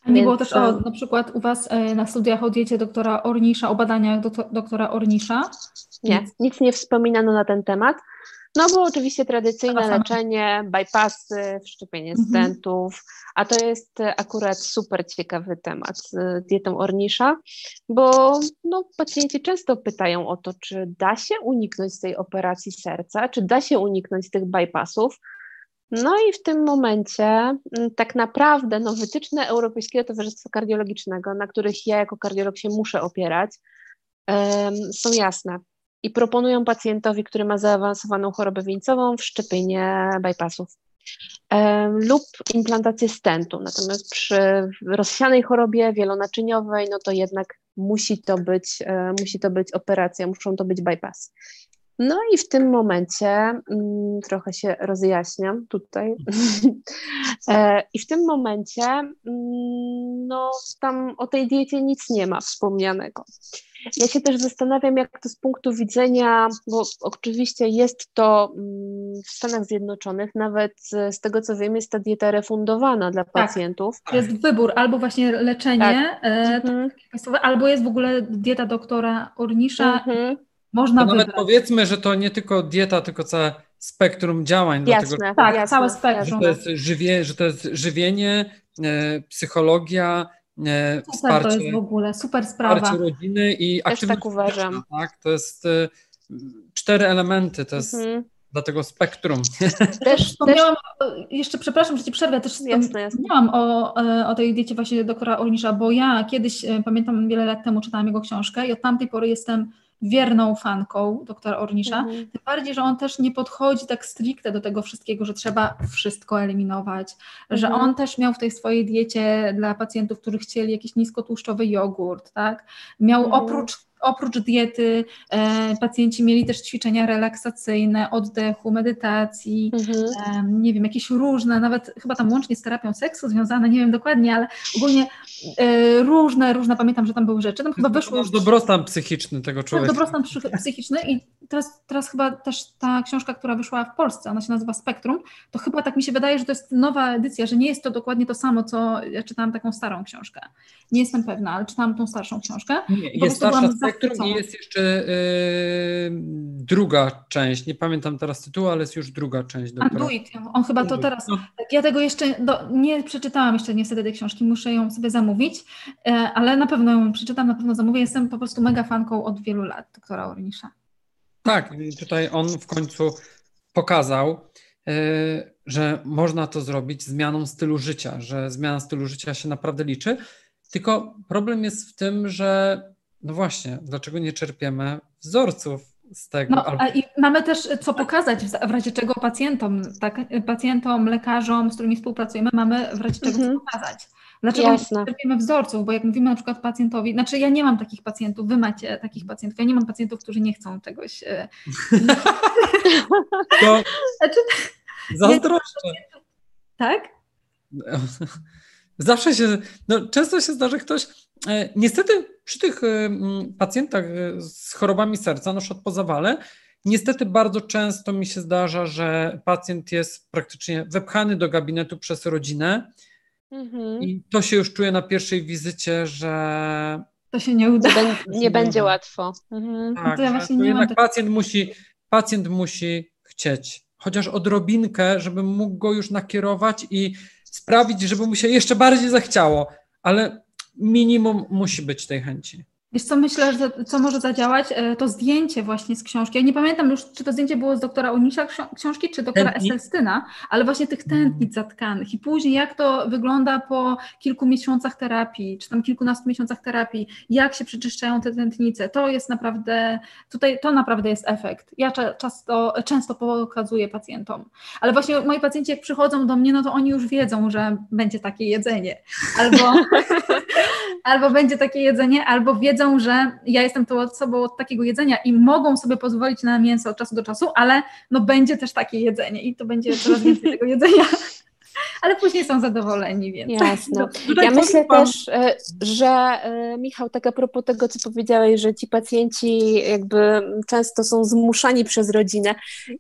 S1: A nie Więc, było też o, na przykład u Was e, na studiach o diecie doktora Ornisza, o badaniach doktora Ornisza?
S3: Nie, nic nie wspominano na ten temat. No bo oczywiście tradycyjne leczenie, bypassy, wszczepienie mhm. stentów, a to jest akurat super ciekawy temat z dietą ornisza, bo no, pacjenci często pytają o to, czy da się uniknąć tej operacji serca, czy da się uniknąć tych bypassów. No i w tym momencie mm, tak naprawdę no, wytyczne Europejskiego Towarzystwa Kardiologicznego, na których ja jako kardiolog się muszę opierać, są jasne i proponują pacjentowi, który ma zaawansowaną chorobę wieńcową, wszczepienie bypassów lub implantację stentu. Natomiast przy rozsianej chorobie wielonaczyniowej, no to jednak musi to być, e, musi to być operacja, muszą to być bypass. No i w tym momencie mm, trochę się rozjaśniam tutaj. E, I w tym momencie mm, no, tam o tej diecie nic nie ma wspomnianego. Ja się też zastanawiam, jak to z punktu widzenia, bo oczywiście jest to mm, w Stanach Zjednoczonych, nawet z tego co wiem, jest ta dieta refundowana dla tak. pacjentów.
S1: Jest wybór, albo właśnie leczenie tak. e, mhm. albo jest w ogóle dieta doktora Ornisza. Mhm. Można
S2: nawet powiedzmy, że to nie tylko dieta, tylko całe spektrum działań.
S3: Jasne, dlatego,
S1: tak, jasne, całe spektrum.
S2: Że to jest, żywie, że to jest żywienie, e, psychologia,
S1: super wsparcie, to jest w ogóle, super sprawa.
S2: Wsparcie rodziny i
S3: Też aktywność tak uważam.
S2: Tak? To jest y, cztery elementy, to jest mhm. dla tego spektrum.
S1: Też wspomniałam, jeszcze przepraszam, że ci przerwę, też jasne, wspomniałam o, e, o tej diecie właśnie doktora Olnisza, bo ja kiedyś, e, pamiętam wiele lat temu czytałam jego książkę i od tamtej pory jestem wierną fanką doktora Ornisza, mhm. tym bardziej, że on też nie podchodzi tak stricte do tego wszystkiego, że trzeba wszystko eliminować, mhm. że on też miał w tej swojej diecie dla pacjentów, którzy chcieli jakiś niskotłuszczowy jogurt, tak, miał mhm. oprócz oprócz diety e, pacjenci mieli też ćwiczenia relaksacyjne, oddechu, medytacji, mhm. e, nie wiem, jakieś różne, nawet chyba tam łącznie z terapią seksu związane, nie wiem dokładnie, ale ogólnie e, różne, różne, pamiętam, że tam były rzeczy. Tam chyba wyszło
S2: już... Dobrostan psychiczny tego tak, człowieka.
S1: Dobrostan psychiczny i teraz, teraz chyba też ta książka, która wyszła w Polsce, ona się nazywa Spektrum, to chyba tak mi się wydaje, że to jest nowa edycja, że nie jest to dokładnie to samo, co ja czytałam taką starą książkę. Nie jestem pewna, ale czytałam tą starszą książkę.
S2: Nie, jest starsza spektrum i jest jeszcze yy, druga część. Nie pamiętam teraz tytułu, ale jest już druga część.
S1: Anduit. On chyba to teraz. No. Ja tego jeszcze do, nie przeczytałam jeszcze niestety tej książki, muszę ją sobie zamówić, yy, ale na pewno ją przeczytam, na pewno zamówię. Jestem po prostu mega fanką od wielu lat doktora Ornisza.
S2: Tak, tutaj on w końcu pokazał, yy, że można to zrobić zmianą stylu życia, że zmiana stylu życia się naprawdę liczy. Tylko problem jest w tym, że no właśnie, dlaczego nie czerpiemy wzorców z tego?
S1: No, albo... I mamy też co pokazać w razie czego pacjentom, tak, pacjentom, lekarzom, z którymi współpracujemy, mamy w razie czego mhm. co pokazać. Dlaczego Jasne. nie czerpiemy wzorców? Bo jak mówimy na przykład pacjentowi, znaczy ja nie mam takich pacjentów, wy macie takich pacjentów, ja nie mam pacjentów, którzy nie chcą czegoś. E,
S2: to znaczy, zazdroszczę.
S1: Tak?
S2: Zawsze się, no często się zdarza ktoś, e, niestety przy tych e, pacjentach e, z chorobami serca, na przykład po zawale, niestety bardzo często mi się zdarza, że pacjent jest praktycznie wepchany do gabinetu przez rodzinę mhm. i to się już czuje na pierwszej wizycie, że
S1: to się nie uda.
S3: Nie, nie będzie łatwo. Mhm.
S2: Tak, to ja właśnie nie jednak pacjent musi, pacjent musi chcieć, chociaż odrobinkę, żeby mógł go już nakierować i sprawić, żeby mu się jeszcze bardziej zachciało, ale minimum musi być tej chęci.
S1: Wiesz co, myślę, że co może zadziałać, e, to zdjęcie właśnie z książki. Ja nie pamiętam już, czy to zdjęcie było z doktora Unisia książki, czy doktora Esselstyna, ale właśnie tych tętnic zatkanych i później jak to wygląda po kilku miesiącach terapii, czy tam kilkunastu miesiącach terapii, jak się przeczyszczają te tętnice. To jest naprawdę, tutaj to naprawdę jest efekt. Ja często, często pokazuję pacjentom, ale właśnie moi pacjenci jak przychodzą do mnie, no to oni już wiedzą, że będzie takie jedzenie. Albo, albo będzie takie jedzenie, albo wiedzą, wiedzą, że ja jestem tą osobą od takiego jedzenia i mogą sobie pozwolić na mięso od czasu do czasu, ale no będzie też takie jedzenie i to będzie coraz więcej tego jedzenia. Ale później są zadowoleni, więc.
S3: Jasne. Ja myślę też, e, że e, Michał, tak a propos tego, co powiedziałeś, że ci pacjenci jakby często są zmuszani przez rodzinę.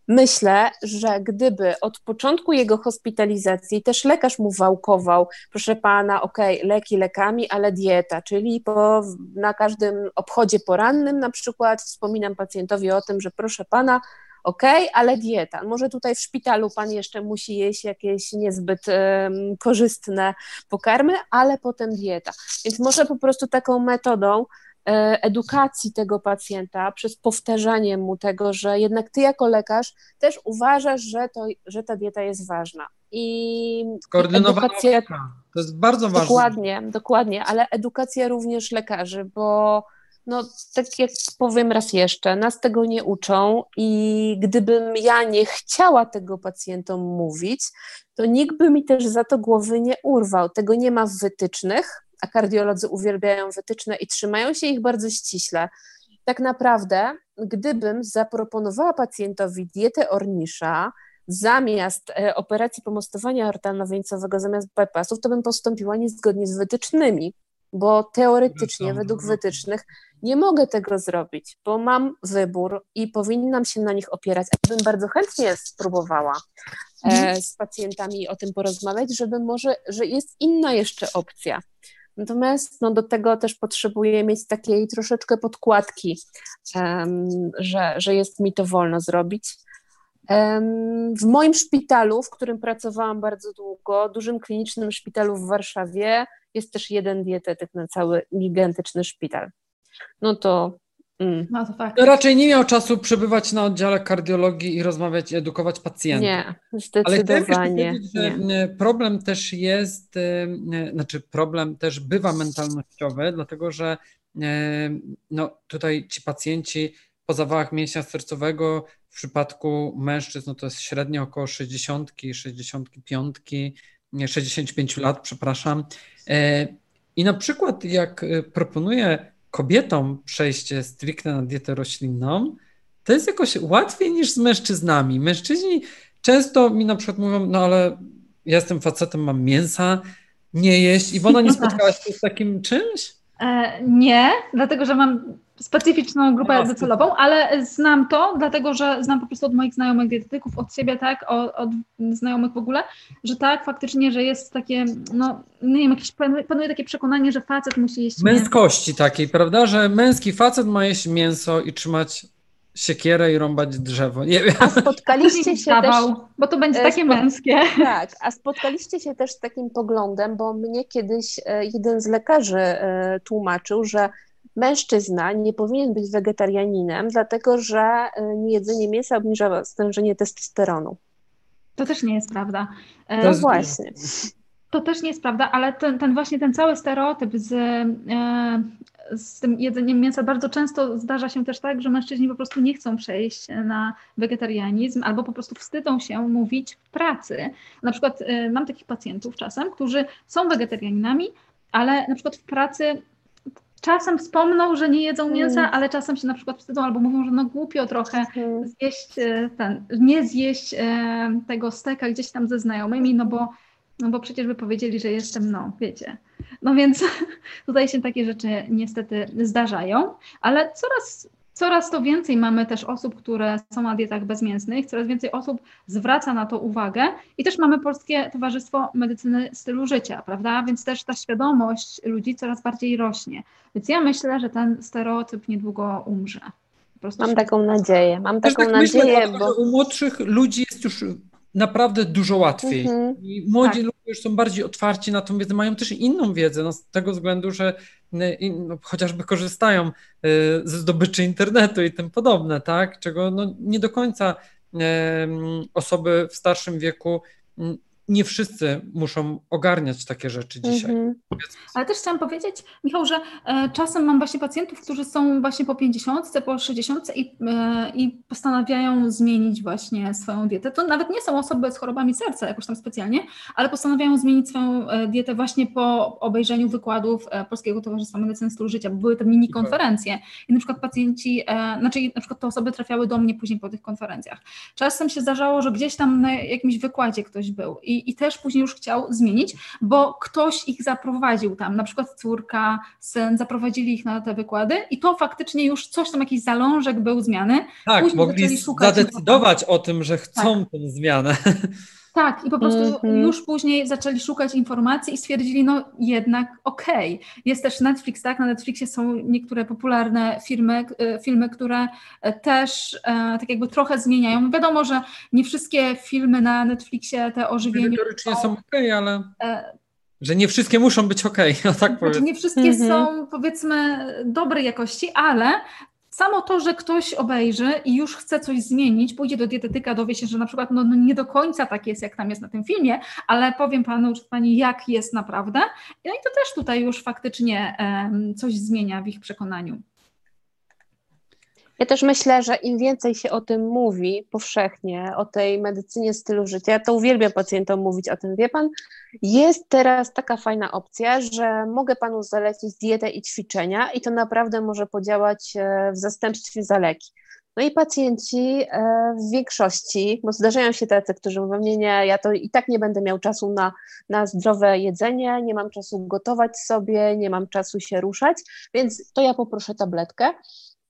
S3: Myślę, że gdyby od początku jego hospitalizacji też lekarz mu wałkował, proszę pana, okej, okay, leki lekami, ale dieta, czyli po, na każdym obchodzie porannym na przykład wspominam pacjentowi o tym, że proszę pana, ok, ale dieta. Może tutaj w szpitalu pan jeszcze musi jeść jakieś niezbyt um, korzystne pokarmy, ale potem dieta. Więc może po prostu taką metodą e, edukacji tego pacjenta przez powtarzanie mu tego, że jednak ty jako lekarz też uważasz, że, to, że ta dieta jest ważna. I
S2: Skoordynowana edukacja, to jest bardzo ważne.
S3: Dokładnie, dokładnie, ale edukacja również lekarzy, bo no, tak jak powiem raz jeszcze, nas tego nie uczą i gdybym ja nie chciała tego pacjentom mówić, to nikt by mi też za to głowy nie urwał. Tego nie ma w wytycznych, a kardiolodzy uwielbiają wytyczne i trzymają się ich bardzo ściśle. Tak naprawdę, gdybym zaproponowała pacjentowi dietę ornisza, zamiast e, operacji pomostowania ortano-wieńcowego, zamiast bypassów, to bym postąpiła niezgodnie z wytycznymi, bo teoretycznie, według wytycznych, nie mogę tego zrobić, bo mam wybór i powinnam się na nich opierać. A bym bardzo chętnie spróbowała e, mhm. z pacjentami o tym porozmawiać, żeby może, że jest inna jeszcze opcja. Natomiast no, do tego też potrzebuję mieć takiej troszeczkę podkładki, um, że, że jest mi to wolno zrobić. W moim szpitalu, w którym pracowałam bardzo długo, dużym klinicznym szpitalu w Warszawie, jest też jeden dietetyk na cały gigantyczny szpital. No to.
S2: Mm. No to fakt. Raczej nie miał czasu przebywać na oddziale kardiologii i rozmawiać i edukować pacjentów.
S3: Nie, zdecydowanie.
S2: Ale że nie. problem też jest, znaczy problem też bywa mentalnościowy, dlatego że no, tutaj ci pacjenci po zawałach mięśnia sercowego w przypadku mężczyzn no to jest średnio około 60, 65, 65 lat, przepraszam. E, I na przykład jak proponuję kobietom przejście stricte na dietę roślinną, to jest jakoś łatwiej niż z mężczyznami. Mężczyźni często mi na przykład mówią, no ale ja jestem facetem, mam mięsa, nie jeść. Iwona, nie spotkałaś się z takim czymś?
S1: E, nie, dlatego że mam specyficzną grupę no, docelową, ale znam to, dlatego że znam po prostu od moich znajomych dietetyków, od siebie, tak, od, od znajomych w ogóle, że tak, faktycznie, że jest takie, no, nie wiem, jakieś panuje takie przekonanie, że facet musi jeść
S2: Męskości mięso. takiej, prawda, że męski facet ma jeść mięso i trzymać siekierę i rąbać drzewo. Nie wiem.
S3: A spotkaliście się też...
S1: Bo to będzie e, takie męskie.
S3: Tak, a spotkaliście się też z takim poglądem, bo mnie kiedyś e, jeden z lekarzy e, tłumaczył, że mężczyzna nie powinien być wegetarianinem, dlatego że niejedzenie mięsa obniża stężenie testosteronu.
S1: To też nie jest prawda.
S3: No właśnie.
S1: To też nie jest prawda, ale ten, ten właśnie ten cały stereotyp z, e, z tym jedzeniem mięsa bardzo często zdarza się też tak, że mężczyźni po prostu nie chcą przejść na wegetarianizm albo po prostu wstydzą się mówić w pracy. Na przykład e, mam takich pacjentów czasem, którzy są wegetarianinami, ale na przykład w pracy czasem wspomną, że nie jedzą mięsa, mm. ale czasem się na przykład wstydzą albo mówią, że no głupio trochę mm. zjeść e, ten, nie zjeść e, tego steka gdzieś tam ze znajomymi, no bo no bo przecież by powiedzieli, że jestem, no wiecie. No więc tutaj się takie rzeczy niestety zdarzają, ale coraz, coraz to więcej mamy też osób, które są na dietach bezmięsnych, coraz więcej osób zwraca na to uwagę i też mamy Polskie Towarzystwo Medycyny Stylu Życia, prawda? Więc też ta świadomość ludzi coraz bardziej rośnie. Więc ja myślę, że ten stereotyp niedługo umrze.
S3: Mam taką nadzieję, mam taką tak nadzieję,
S2: myślę, bo... U młodszych ludzi jest już naprawdę dużo łatwiej. Mhm. I młodzi tak. ludzie już są bardziej otwarci na tą wiedzę, mają też inną wiedzę, no, z tego względu, że y, no, chociażby korzystają y, ze zdobyczy internetu i tym podobne, tak? Czego no, nie do końca osoby w starszym wieku nie wszyscy muszą ogarniać takie rzeczy dzisiaj. -hmm.
S1: Ale też chciałam powiedzieć, Michał, że e, czasem mam właśnie pacjentów, którzy są właśnie po 50, po 60 i, e, i postanawiają zmienić właśnie swoją dietę. To nawet nie są osoby z chorobami serca jakoś tam specjalnie, ale postanawiają zmienić swoją e, dietę właśnie po obejrzeniu wykładów Polskiego Towarzystwa Medycyny Stylu Życia, bo były to mini konferencje i na przykład pacjenci, znaczy na przykład te osoby trafiały do mnie później po tych konferencjach. Czasem się zdarzało, że gdzieś tam na jakimś wykładzie ktoś był i i, też później już chciał zmienić, bo ktoś ich zaprowadził tam, na przykład córka, syn, zaprowadzili ich na te wykłady i to faktycznie już coś tam, jakiś zalążek był zmiany.
S2: Tak, później mogli zadecydować o tym, że chcą tak. tę zmianę.
S1: Tak, i po prostu mm -hmm. już później zaczęli szukać informacji i stwierdzili, no jednak okej. Okay. Jest też Netflix, tak? Na Netflixie są niektóre popularne filmy, e, filmy, które e, też e, tak jakby trochę zmieniają. Wiadomo, że nie wszystkie filmy na Netflixie te ożywienie.
S2: Teoretycznie są okej, okay, ale. Że nie wszystkie muszą być ok, no tak znaczy, powiem.
S1: Nie wszystkie mm -hmm. są powiedzmy dobrej jakości, ale Samo to, że ktoś obejrzy i już chce coś zmienić, pójdzie do dietetyka, dowie się, że na przykład no, no nie do końca tak jest, jak tam jest na tym filmie, ale powiem panu czy pani, jak jest naprawdę. No i to też tutaj już faktycznie um, coś zmienia w ich przekonaniu.
S3: Ja też myślę, że im więcej się o tym mówi powszechnie, o tej medycynie stylu życia, ja to uwielbiam pacjentom mówić o tym, wie pan, jest teraz taka fajna opcja, że mogę panu zalecić dietę i ćwiczenia i to naprawdę może podziałać e, w zastępstwie za leki. No i pacjenci e, w większości, bo zdarzają się tacy, którzy mówią, nie, nie, ja to i tak nie będę miał czasu na, na zdrowe jedzenie, nie mam czasu gotować sobie, nie mam czasu się ruszać, więc to ja poproszę tabletkę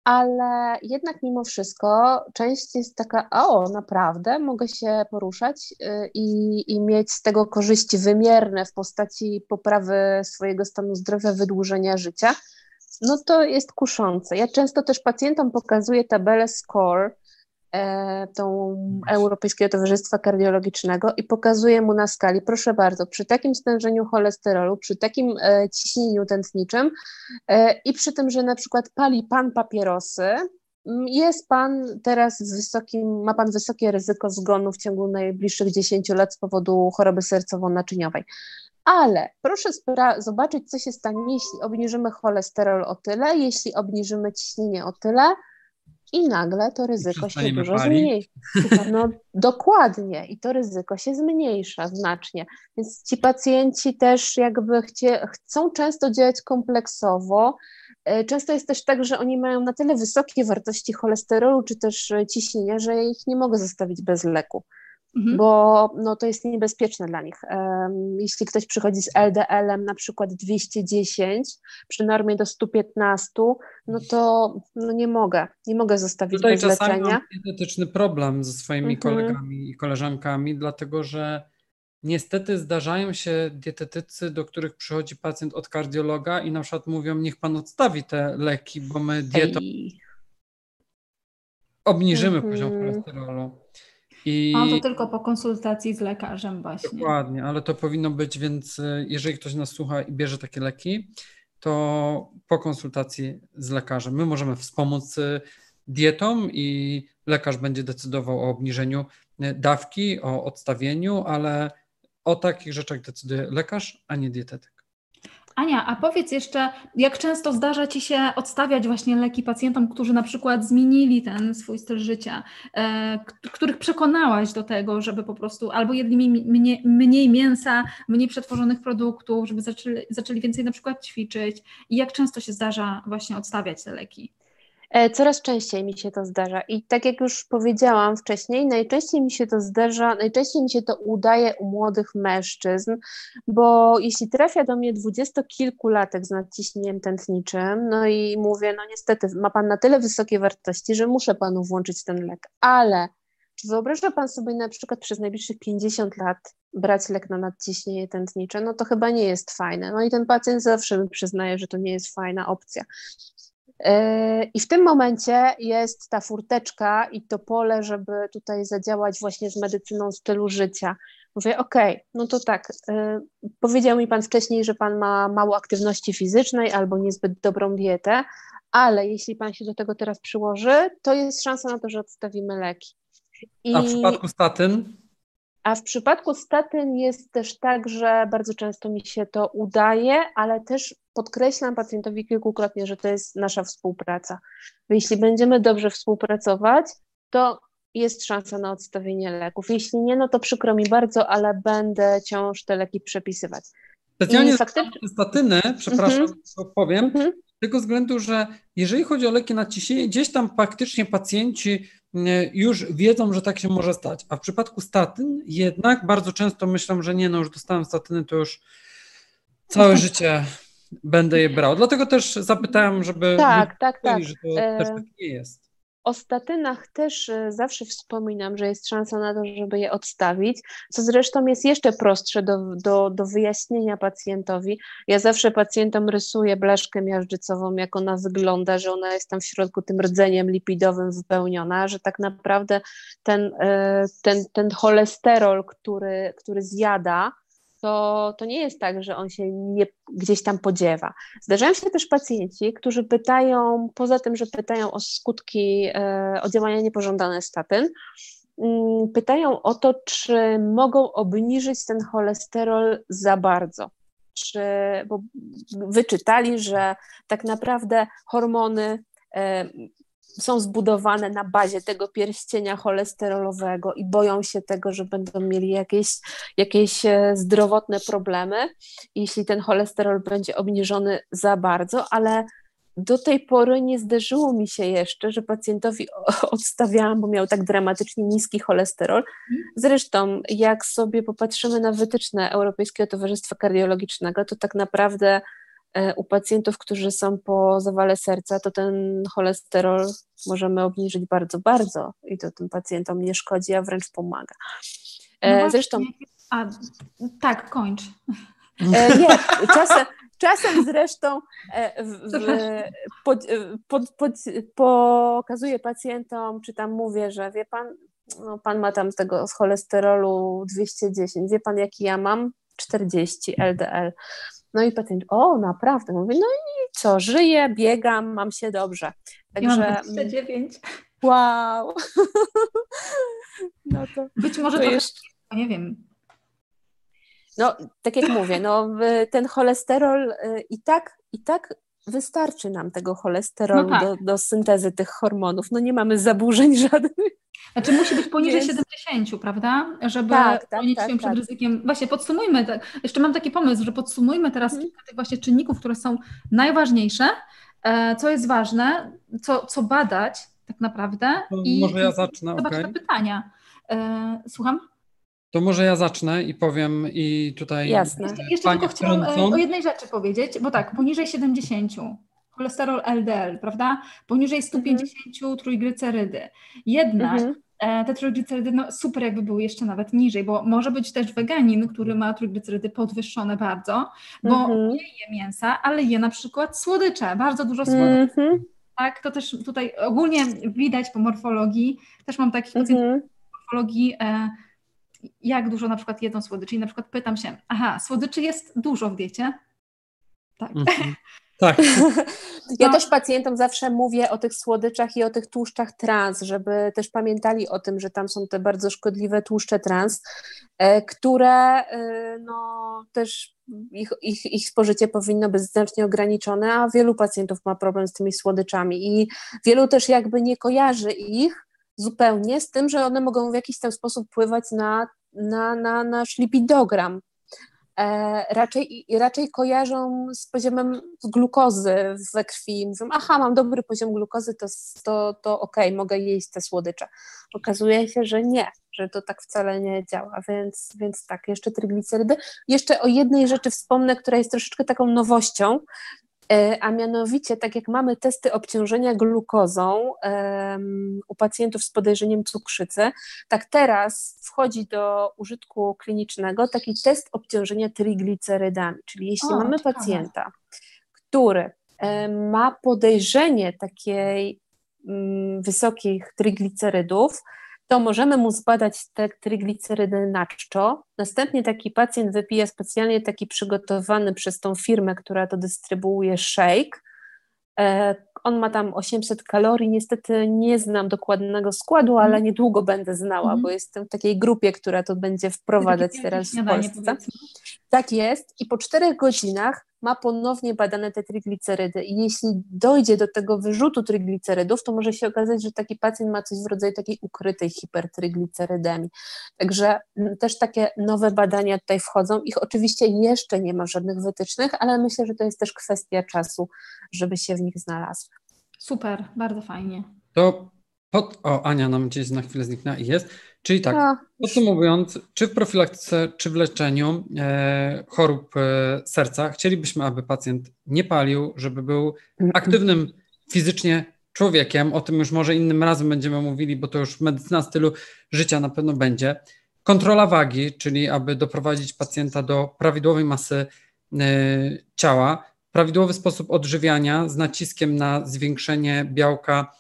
S3: ale jednak mimo wszystko część jest taka, o, naprawdę mogę się poruszać y, i, i mieć z tego korzyści wymierne w postaci poprawy swojego stanu zdrowia, wydłużenia życia, no to jest kuszące. Ja często też pacjentom pokazuję tabelę SCORE, tą Europejskiego Towarzystwa Kardiologicznego i pokazuje mu na skali, proszę bardzo, przy takim stężeniu cholesterolu, przy takim e, ciśnieniu tętniczym e, i przy tym, że na przykład pali pan papierosy, jest pan teraz z wysokim, ma pan wysokie ryzyko zgonu w ciągu najbliższych 10 lat z powodu choroby sercowo-naczyniowej. Ale proszę zobaczyć, co się stanie, jeśli obniżymy cholesterol o tyle, jeśli obniżymy ciśnienie o tyle, i nagle to ryzyko się dużo zmniejsza. No dokładnie i to ryzyko się zmniejsza znacznie. Więc ci pacjenci też jakby chcie, chcą często działać kompleksowo. E, często jest też tak, że oni mają na tyle wysokie wartości cholesterolu czy też ciśnienia, że ja ich nie mogę zostawić bez leku mhm. bo no, to jest niebezpieczne dla nich. Um, jeśli ktoś przychodzi z LDL-em na przykład 210 przy normie do 115, no to no, nie mogę, nie mogę zostawić Tutaj bez czasami leczenia.
S2: Mam dietetyczny problem ze swoimi mhm. kolegami i koleżankami, dlatego że Niestety zdarzają się dietetycy, do których przychodzi pacjent od kardiologa i na przykład mówią, niech pan odstawi te leki, bo my dietą Ej. obniżymy mm -hmm. poziom cholesterolu.
S1: I... No to tylko po konsultacji z lekarzem właśnie.
S2: Dokładnie, ale to powinno być, więc e, jeżeli ktoś nas słucha i bierze takie leki, to po konsultacji z lekarzem. My możemy wspomóc e, dietą i lekarz będzie decydował o obniżeniu e, dawki, o odstawieniu, ale o takich rzeczach decyduje lekarz, a nie dietetyk.
S1: Ania, a powiedz jeszcze, jak często zdarza Ci się odstawiać właśnie leki pacjentom, którzy na przykład zmienili ten swój styl życia, e, których przekonałaś do tego, żeby po prostu albo jedli mniej, mniej mięsa, mniej przetworzonych produktów, żeby zaczęli, zaczęli więcej na przykład ćwiczyć i jak często się zdarza właśnie odstawiać te leki?
S3: E, coraz częściej mi się to zdarza i tak jak już powiedziałam wcześniej, najczęściej mi się to zdarza, najczęściej mi się to udaje u młodych mężczyzn, bo jeśli trafia do mnie dwudziestokilkulatek z nadciśnieniem tętniczym, no i mówię, no niestety ma pan na tyle wysokie wartości, że muszę panu włączyć ten lek, ale czy wyobraża pan sobie na przykład przez najbliższych 50 lat brać lek na nadciśnienie tętnicze? No to chyba nie jest fajne. No i ten pacjent zawsze mi przyznaje, że to nie jest fajna opcja. E, I w tym momencie jest ta furteczka i to pole, żeby tutaj zadziałać właśnie z medycyną stylu życia. Mówię, okej, okay, no to tak, e, powiedział mi Pan wcześniej, że Pan ma mało aktywności fizycznej albo niezbyt dobrą dietę, ale jeśli Pan się do tego teraz przyłoży, to jest szansa na to, że odstawimy leki.
S2: I... A w przypadku statyn?
S3: A w przypadku statyn jest też tak, że bardzo często mi się to udaje, ale też podkreślam pacjentowi kilkukrotnie, że to jest nasza współpraca. Jeśli będziemy dobrze współpracować, to jest szansa na odstawienie leków. Jeśli nie, no to przykro mi bardzo, ale będę ciąż te leki przepisywać.
S2: Specjalnie faktycznie... statyny, przepraszam, mm -hmm. powiem, mm -hmm. z tego względu, że jeżeli chodzi o leki na ciśnienie, gdzieś tam praktycznie pacjenci już wiedzą, że tak się może stać. A w przypadku statyn jednak bardzo często myślą, że nie, no już dostałem statyny, to już całe życie będę je brał. Dlatego też zapytałem, żeby
S3: tak, tak, tak.
S2: że to też tak nie jest.
S3: o statynach też e, zawsze wspominam, że jest szansa na to, żeby je odstawić, co zresztą jest jeszcze prostsze do, do, do wyjaśnienia pacjentowi. Ja zawsze pacjentom rysuję blaszkę miażdżycową, jak ona wygląda, że ona jest tam w środku tym rdzeniem lipidowym wypełniona, że tak naprawdę ten, e, ten, ten cholesterol, który, który zjada, to, to nie jest tak, że on się nie, gdzieś tam podziewa. Zdarzają się też pacjenci, którzy pytają, poza tym, że pytają o skutki, e, o działania niepożądane statyn, mm, pytają o to, czy mogą obniżyć ten cholesterol za bardzo. Czy, bo wyczytali, że tak naprawdę hormony e, są zbudowane na bazie tego pierścienia cholesterolowego i boją się tego, że będą mieli jakieś, jakieś e, zdrowotne problemy, jeśli ten cholesterol będzie obniżony za bardzo, ale do tej pory nie zdarzyło mi się jeszcze, że pacjentowi odstawiałam, bo miał tak dramatycznie niski cholesterol. Zresztą, jak sobie popatrzymy na wytyczne Europejskiego Towarzystwa Kardiologicznego, to tak naprawdę u pacjentów, którzy są po zawale serca, to ten cholesterol możemy obniżyć bardzo, bardzo i to tym pacjentom nie szkodzi, a wręcz pomaga.
S1: E, no zresztą. A, tak, kończ.
S3: E, nie, czasem, czasem zresztą w, w, pod, pod, pod, pokazuję pacjentom, czy tam mówię, że wie pan, no pan ma tam tego z cholesterolu 210, wie pan jaki ja mam? 40 LDL. No i pacjent, o naprawdę, mówię, no i co, żyję, biegam, mam się dobrze.
S1: Także, ja mam 29.
S3: Wow.
S1: no to, Być może to jeszcze... nie wiem.
S3: No, tak jak mówię, no, ten cholesterol y, i tak, i tak wystarczy nam tego cholesterolu no tak. do, do syntezy tych hormonów. No nie mamy zaburzeń żadnych.
S1: Znaczy musi być poniżej Więc... 70, prawda? Żeby tak, tak, chronić tak, się przed tak. ryzykiem. Właśnie podsumujmy, tak, jeszcze mam taki pomysł, że podsumujmy teraz hmm. kilka tych właśnie czynników, które są najważniejsze, e, co jest ważne, co, co badać tak naprawdę.
S2: To i może ja zacznę,
S1: okay. na pytania. E, słucham?
S2: To może ja zacznę i powiem i tutaj...
S3: Jasne.
S1: Jeszcze, jeszcze tylko chciałam e, o jednej rzeczy powiedzieć, bo tak, poniżej 70 cholesterol LDL, prawda? Poniżej 150 mhm. trójglycerydy. Jednak mhm. E, te trójglicerydy no super jakby były jeszcze nawet niżej, bo może być też weganin, który ma trójglicerydy podwyższone bardzo, bo mhm. nie je mięsa, ale je na przykład słodycze, bardzo dużo słodyczy. Mhm. Tak, to też tutaj ogólnie widać po morfologii, też mam takich pacjentów mhm. morfologii, e, jak dużo na przykład jedzą słodyczy i na przykład pytam się, aha, słodyczy jest dużo w diecie? Tak.
S2: Tak.
S3: Ja no. też pacjentom zawsze mówię o tych słodyczach i o tych tłuszczach trans, żeby też pamiętali o tym, że tam są te bardzo szkodliwe tłuszcze trans, e, które e, no, też ich, ich, ich spożycie powinno być znacznie ograniczone, a wielu pacjentów ma problem z tymi słodyczami i wielu też jakby nie kojarzy ich zupełnie z tym, że one mogą w jakiś tam sposób wpływać na, na, na nasz lipidogram, raczej, raczej kojarzą z poziomem glukozy we krwi. Mówią, aha, mam dobry poziom glukozy, to, to, to okej, okay, mogę jeść te słodycze. Okazuje się, że nie, że to tak wcale nie działa, więc, więc tak, jeszcze tryglicerydy. Jeszcze o jednej rzeczy wspomnę, która jest troszeczkę taką nowością, E, a mianowicie, tak jak mamy testy obciążenia glukozą um, u pacjentów z podejrzeniem cukrzycy, tak teraz wchodzi do użytku klinicznego taki test obciążenia triglicerydami, czyli jeśli o, mamy ciekawe. pacjenta, który um, ma podejrzenie takiej um, wysokich triglicerydów, to możemy mu zbadać te triglicerydy na czczo. Następnie taki pacjent wypija specjalnie taki przygotowany przez tą firmę, która to dystrybuuje shake. E, on ma tam 800 kalorii. Niestety nie znam dokładnego składu, ale mhm. niedługo będę znała, mm. bo jestem w takiej grupie, która to będzie wprowadzać teraz w Polsce. Tak jest. I po czterech godzinach ma ponownie badane te triglicerydy i jeśli dojdzie do tego wyrzutu triglicerydów, to może się okazać, że taki pacjent ma coś w rodzaju takiej ukrytej hipertriglicerydemii. Także mm, też takie nowe badania tutaj wchodzą. Ich oczywiście jeszcze nie ma żadnych wytycznych, ale myślę, że to jest też kwestia czasu, żeby się w nich znalazły.
S1: Super, bardzo fajnie.
S2: To pod, o, Ania nam gdzieś na chwilę zniknęła i jest. Czyli tak, no. podsumowując, czy w profilaktyce, czy w leczeniu e, chorób e, serca chcielibyśmy, aby pacjent nie palił, żeby był aktywnym fizycznie człowiekiem, o tym już może innym razem będziemy mówili, bo to już medycyna stylu życia na pewno będzie. Kontrola wagi, czyli aby doprowadzić pacjenta do prawidłowej masy y, ciała, prawidłowy sposób odżywiania z naciskiem na zwiększenie białka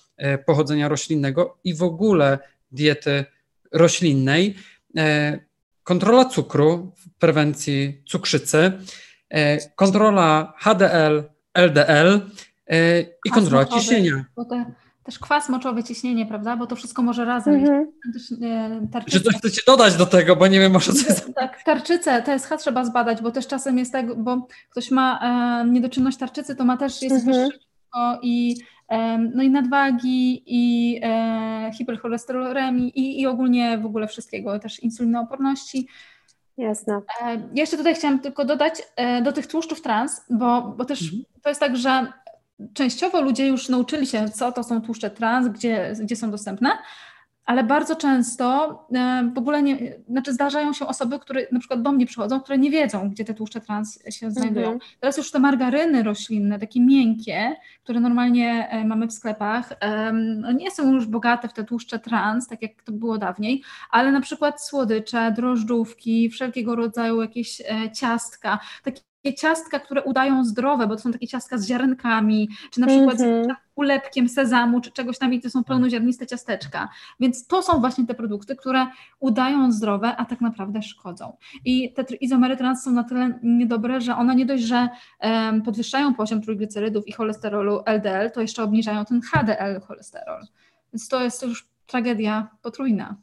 S2: pochodzenia roślinnego i w ogóle diety roślinnej, y, kontrola cukru w prewencji cukrzycy, kontrola HDL, LDL i kontrola ciśnienia.
S1: Bo te też kwas moczowy, ciśnienie, prawda? Bo to wszystko może razem. Mhm. Też,
S2: e, Czy coś chcecie dodać do tego, bo nie wiem, może co jest.
S1: Tak, tarczycę, TSH trzeba zbadać, bo też czasem jest tak, bo ktoś ma e, niedoczynność tarczycy, to ma też jest mhm. i e, no i nadwagi, i e, hipercholesterolemi, i, i ogólnie w ogóle wszystkiego, też insulinooporności.
S3: Jasne.
S1: E, jeszcze tutaj chciałam tylko dodać e, do tych tłuszczów trans, bo, bo też mhm. to jest tak, że częściowo ludzie już nauczyli się, co to są tłuszcze trans, gdzie, gdzie są dostępne, ale bardzo często e, w ogóle nie, znaczy zdarzają się osoby, które na przykład do mnie przychodzą, które nie wiedzą, gdzie te tłuszcze trans się znajdują. Mhm. Teraz już te margaryny roślinne, takie miękkie, które normalnie e, mamy w sklepach, no nie są już bogate w te tłuszcze trans, tak jak to było dawniej, ale na przykład słodycze, drożdżówki, wszelkiego rodzaju jakieś e, ciastka, takie ciastka, które udają zdrowe, bo to są takie ciastka z ziarenkami, czy na przykład mm -hmm. z ulepkiem sezamu, czy czegoś tam i to są pełnoziarniste ciasteczka. Więc to są właśnie te produkty, które udają zdrowe, a tak naprawdę szkodzą. I te izomery trans są na tyle niedobre, że one nie dość, że um, podwyższają poziom trójglicerydów i cholesterolu LDL, to jeszcze obniżają ten HDL cholesterol. Więc to jest już tragedia potrójna.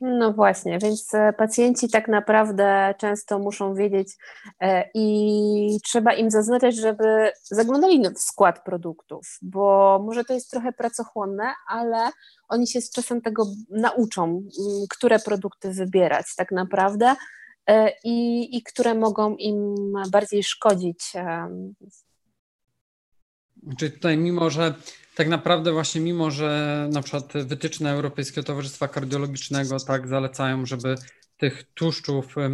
S3: No właśnie, więc e, pacjenci tak naprawdę często muszą wiedzieć e, i trzeba im zaznaczać, żeby zaglądali w skład produktów, bo może to jest trochę pracochłonne, ale oni się z czasem tego nauczą, które produkty wybierać tak naprawdę e, i, i które mogą im bardziej szkodzić.
S2: Czyli tutaj mimo, że tak naprawdę właśnie mimo, że na przykład wytyczne Europejskiego Towarzystwa Kardiologicznego tak zalecają, żeby tych tłuszczów e,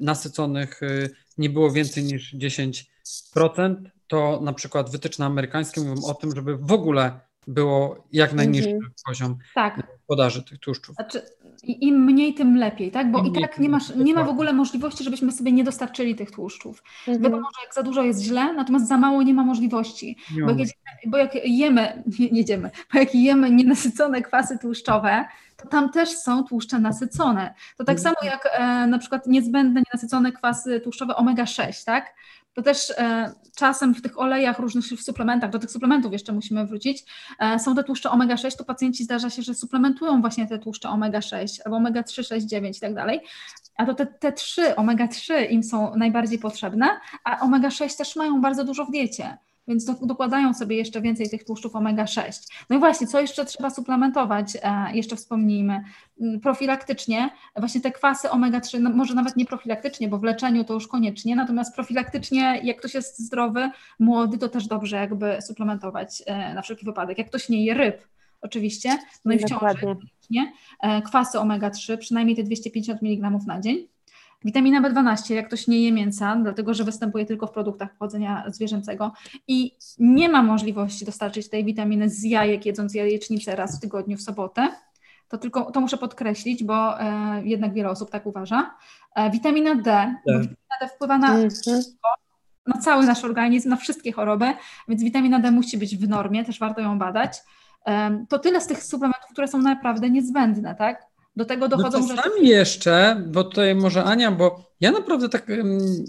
S2: nasyconych e, nie było więcej niż 10%, to na przykład wytyczne amerykańskie mówią o tym, żeby w ogóle było jak najniższy mm -hmm. poziom tak. Podaży tych tłuszczów.
S1: Znaczy, im mniej, tym lepiej, tak? Bo Im i tak nie, masz, nie ma w ogóle możliwości, żebyśmy sobie nie dostarczyli tych tłuszczów. -hmm. Wiadomo, że jak za dużo jest źle, natomiast za mało nie ma możliwości. Nie bo, jak jedziemy, bo jak jemy, nie, jedziemy, bo jak jemy nienasycone kwasy tłuszczowe, to tam też są tłuszcze nasycone. To tak samo jak e, na przykład niezbędne nienasycone kwasy tłuszczowe omega-6, tak? To też e, czasem w tych olejach, różnych w suplementach, do tych suplementów jeszcze musimy wrócić, e, są te tłuszcze omega-6, to pacjenci zdarza się, że suplementują właśnie te tłuszcze omega-6 albo omega-3, 6, 9 i tak dalej. A to te, te 3, omega-3 im są najbardziej potrzebne, a omega-6 też mają bardzo dużo w diecie więc dokładają sobie jeszcze więcej tych tłuszczów omega-6. No i właśnie, co jeszcze trzeba suplementować, e, jeszcze wspomnijmy, mm, profilaktycznie, właśnie te kwasy omega-3, no może nawet nie profilaktycznie, bo w leczeniu to już koniecznie, natomiast profilaktycznie, jak ktoś jest zdrowy, młody, to też dobrze jakby suplementować e, na wszelki wypadek. Jak ktoś nie je ryb, oczywiście, no i w ciąży, e, kwasy omega-3, przynajmniej te 250 mg na dzień, Witamina B12, jak ktoś nie je mięsa, dlatego że występuje tylko w produktach pochodzenia zwierzęcego i nie ma możliwości dostarczyć tej witaminy z jajek, jedząc jajecznicę raz w tygodniu w sobotę, to tylko to muszę podkreślić, bo e, jednak wiele osób tak uważa. E, witamina D, tak. witamina D wpływa na, mm na cały nasz organizm, na wszystkie choroby, więc witamina D musi być w normie, też warto ją badać. E, to tyle z tych suplementów, które są naprawdę niezbędne, tak? Do tego dochodzą
S2: no czasami rzeczy... jeszcze, bo tutaj może Ania, bo ja naprawdę tak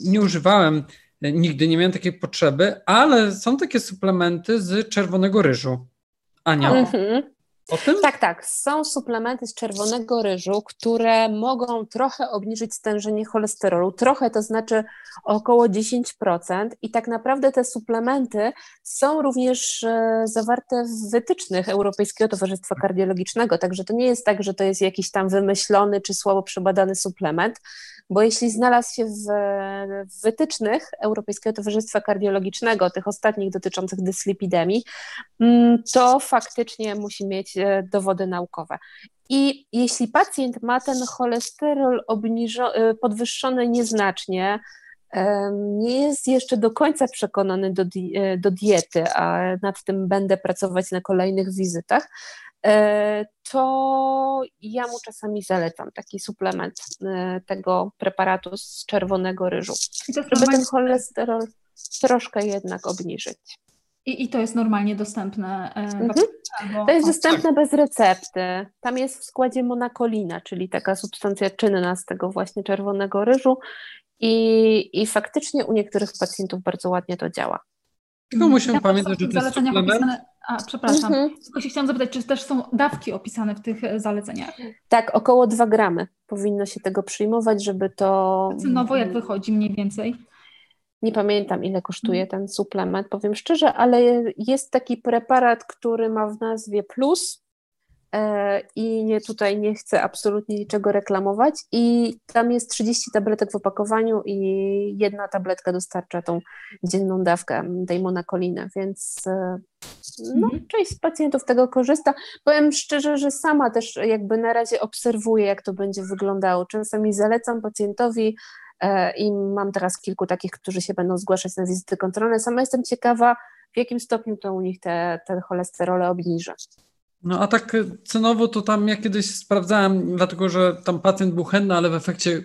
S2: nie używałem, e, nigdy nie miałem takiej potrzeby, ale są takie suplementy z czerwonego ryżu. Ania, mhm. O tym?
S3: Tak, tak. Są suplementy z czerwonego ryżu, które mogą trochę obniżyć stężenie cholesterolu. Trochę to znaczy około 10%. I tak naprawdę te suplementy są również e, zawarte w wytycznych Europejskiego Towarzystwa Kardiologicznego. Także to nie jest tak, że to jest jakiś tam wymyślony czy słabo przebadany suplement bo jeśli znalazł się w, wytycznych Europejskiego Towarzystwa Kardiologicznego, tych ostatnich dotyczących dyslipidemii, mm, to faktycznie musi mieć e, dowody naukowe. I jeśli pacjent ma ten cholesterol obniżo- e, podwyższony nieznacznie, nie jest jeszcze do końca przekonany do, e, do diety, a nad tym będę pracować na kolejnych wizytach, to ja mu czasami zalecam taki suplement e, tego preparatu z czerwonego ryżu, żeby ten cholesterol troszkę jednak obniżyć.
S1: I, I to jest normalnie dostępne. Mhm.
S3: To jest dostępne bez recepty. Tam jest w składzie monakolina, czyli taka substancja czynna z tego właśnie czerwonego ryżu i, i faktycznie u niektórych pacjentów bardzo ładnie to działa.
S2: Tylko musimy ja pamiętać, że to jest suplement. Opisane,
S1: a, przepraszam, mhm. tylko się chciałam zapytać, czy też są dawki opisane w tych e, zaleceniach?
S3: Tak, około 2 gramy powinno się tego przyjmować, żeby to...
S1: Cenowo jak wychodzi mniej więcej?
S3: Nie pamiętam, ile kosztuje mhm. ten suplement, powiem szczerze, ale jest taki preparat, który ma w nazwie Plus e, i nie, tutaj nie chcę absolutnie niczego reklamować i tam jest 30 tabletek w opakowaniu i jedna tabletka dostarcza tą dzienną dawkę tej monakoliny, więc e, no, mhm. część z pacjentów tego korzysta. Powiem szczerze, że sama też jakby na razie obserwuję, jak to będzie wyglądało. Czasami zalecam pacjentowi E, i mam teraz kilku takich, którzy się będą zgłaszać na wizyty kontrolne. Sama jestem ciekawa, w jakim stopniu to u nich te, te cholesterole obniży.
S2: No a tak cenowo to tam ja kiedyś sprawdzałem, dlatego że tam pacjent był chętny, ale w efekcie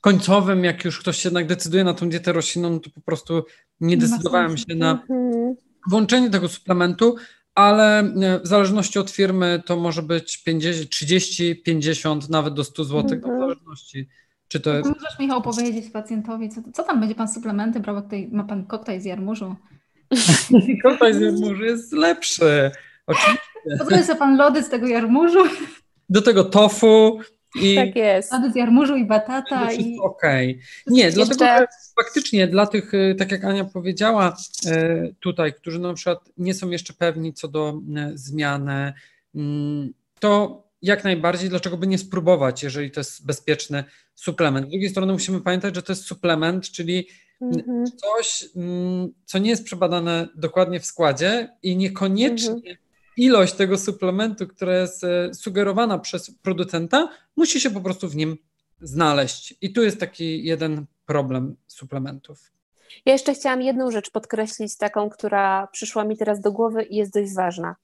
S2: końcowym, jak już ktoś się jednak decyduje na tą dietę roślinną, to po prostu nie decydowałem się na mhm. Włączenie tego suplementu, ale e, w zależności od firmy to może być 50, 30, 50, nawet do 100 zł, w mhm. zależności czy to...
S1: Możesz Michał powiedzieć pacjentowi, co, co tam będzie pan suplementy brał, tutaj ma pan koktajl z jarmużu?
S2: koktajl z jarmużu jest lepszy, oczywiście.
S1: Podróży sobie pan lody z tego jarmużu.
S2: Do tego tofu, i
S3: tak jest.
S1: Lody z jarmużu i batata. I...
S2: Okej. Okay. Nie, Jeszcze... dlatego że faktycznie dla tych, y, tak jak Ania powiedziała y, tutaj, którzy na przykład nie są jeszcze pewni co do y, zmiany, mm, to jak najbardziej, dlaczego by nie spróbować, jeżeli to jest bezpieczny suplement. Z drugiej strony musimy pamiętać, że to jest suplement, czyli mhm. coś, mm, co nie jest przebadane dokładnie w składzie i niekoniecznie mhm. Ilość tego suplementu, która jest e, sugerowana przez producenta, musi się po prostu w nim znaleźć. I tu jest taki jeden problem suplementów.
S3: Ja jeszcze chciałam jedną rzecz podkreślić, taką, która przyszła mi teraz do głowy i jest dość ważna.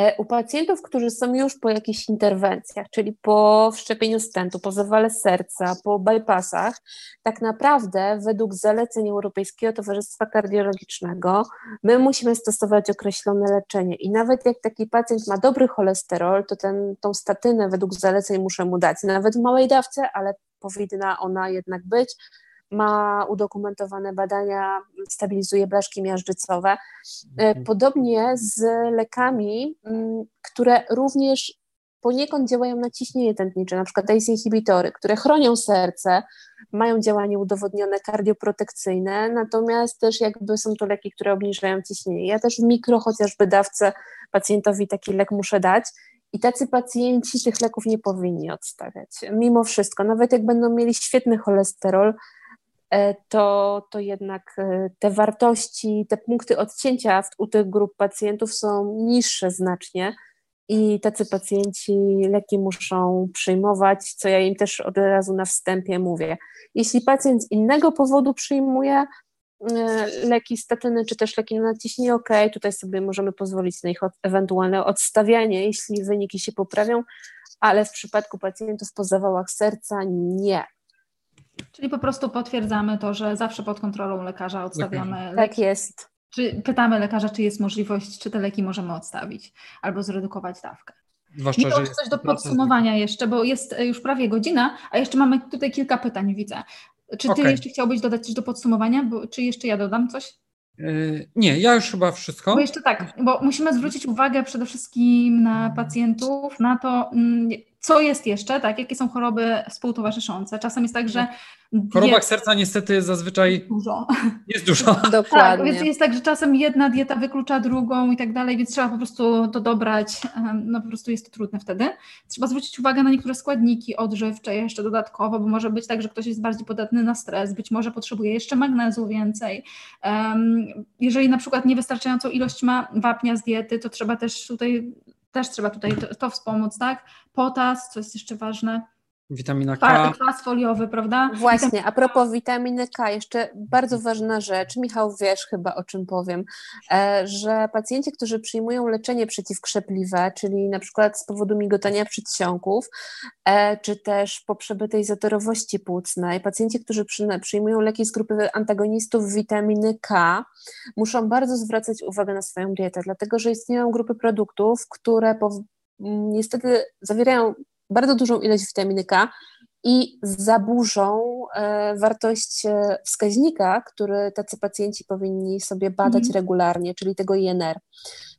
S3: E, u pacjentów, którzy są już po jakichś interwencjach, czyli po wszczepieniu stentu, po zawale serca, po bypassach, tak naprawdę według zaleceń Europejskiego Towarzystwa Kardiologicznego my musimy stosować określone leczenie. I nawet jak taki pacjent ma dobry cholesterol, to ten, tą statynę według zaleceń muszę mu dać, nawet w małej dawce, ale powinna ona jednak być, ma udokumentowane badania, stabilizuje blaszki miażdżycowe. E, mhm. Podobnie z lekami, mm, które również poniekąd działają na ciśnienie tętnicze, na przykład ACE inhibitory, które chronią serce, mają działanie udowodnione kardioprotekcyjne, natomiast też jakby są to leki, które obniżają ciśnienie. Ja też w mikro chociażby dawce pacjentowi taki lek muszę dać i tacy pacjenci tych leków nie powinni odstawiać. Mimo wszystko, nawet jak będą mieli świetny cholesterol, to, to jednak e, te wartości, te punkty odcięcia u tych grup pacjentów są niższe znacznie i tacy pacjenci leki muszą przyjmować, co ja im też od razu na wstępie mówię. Jeśli pacjent z innego powodu przyjmuje e, leki statyny, czy też leki na nadciśnienie, ok, tutaj sobie możemy pozwolić na ich ewentualne odstawianie, jeśli wyniki się poprawią, ale w przypadku pacjentów po zawałach serca nie.
S1: Czyli po prostu potwierdzamy to, że zawsze pod kontrolą lekarza odstawiamy
S3: tak leki. Tak jest.
S1: Czy pytamy lekarza, czy jest możliwość, czy te leki możemy odstawić albo zredukować dawkę.
S2: Zwłaszcza,
S1: I to coś do podsumowania jeszcze, bo jest już prawie godzina, a jeszcze mamy tutaj kilka pytań, widzę. Czy ty okay. jeszcze chciałbyś dodać coś do podsumowania, bo, czy jeszcze ja dodam coś?
S2: Yy, nie, ja już chyba wszystko.
S1: Bo jeszcze tak, bo musimy zwrócić uwagę przede wszystkim na pacjentów, na to, mm, co jest jeszcze, tak, jakie są choroby współtowarzyszące. Czasem jest tak, że
S2: w chorobach serca niestety jest zazwyczaj
S1: dużo.
S2: Jest dużo.
S3: Dokładnie.
S1: Tak, więc jest tak, że czasem jedna dieta wyklucza drugą i tak dalej, więc trzeba po prostu to dobrać. No po prostu jest to trudne wtedy. Trzeba zwrócić uwagę na niektóre składniki odżywcze jeszcze dodatkowo, bo może być tak, że ktoś jest bardziej podatny na stres, być może potrzebuje jeszcze magnezu więcej. Jeżeli na przykład niewystarczającą ilość ma wapnia z diety, to trzeba też tutaj też trzeba tutaj to, to wspomóc, tak? Potas, co jest jeszcze ważne.
S2: Witamina K.
S1: Kwas foliowy, prawda?
S3: Właśnie, a propos witaminy K, jeszcze bardzo ważna rzecz, Michał wiesz chyba o czym powiem, e, że pacjenci, którzy przyjmują leczenie przeciwkrzepliwe, czyli na przykład z powodu migotania przedsionków, e, czy też po przebytej zatorowości płucnej, pacjenci, którzy przyjmują leki z grupy antagonistów witaminy K, muszą bardzo zwracać uwagę na swoją dietę, dlatego że istnieją grupy produktów, które niestety zawierają bardzo dużą ilość witaminy K i zaburzą e, wartość e, wskaźnika, który tacy pacjenci powinni sobie badać mm. regularnie, czyli tego INR.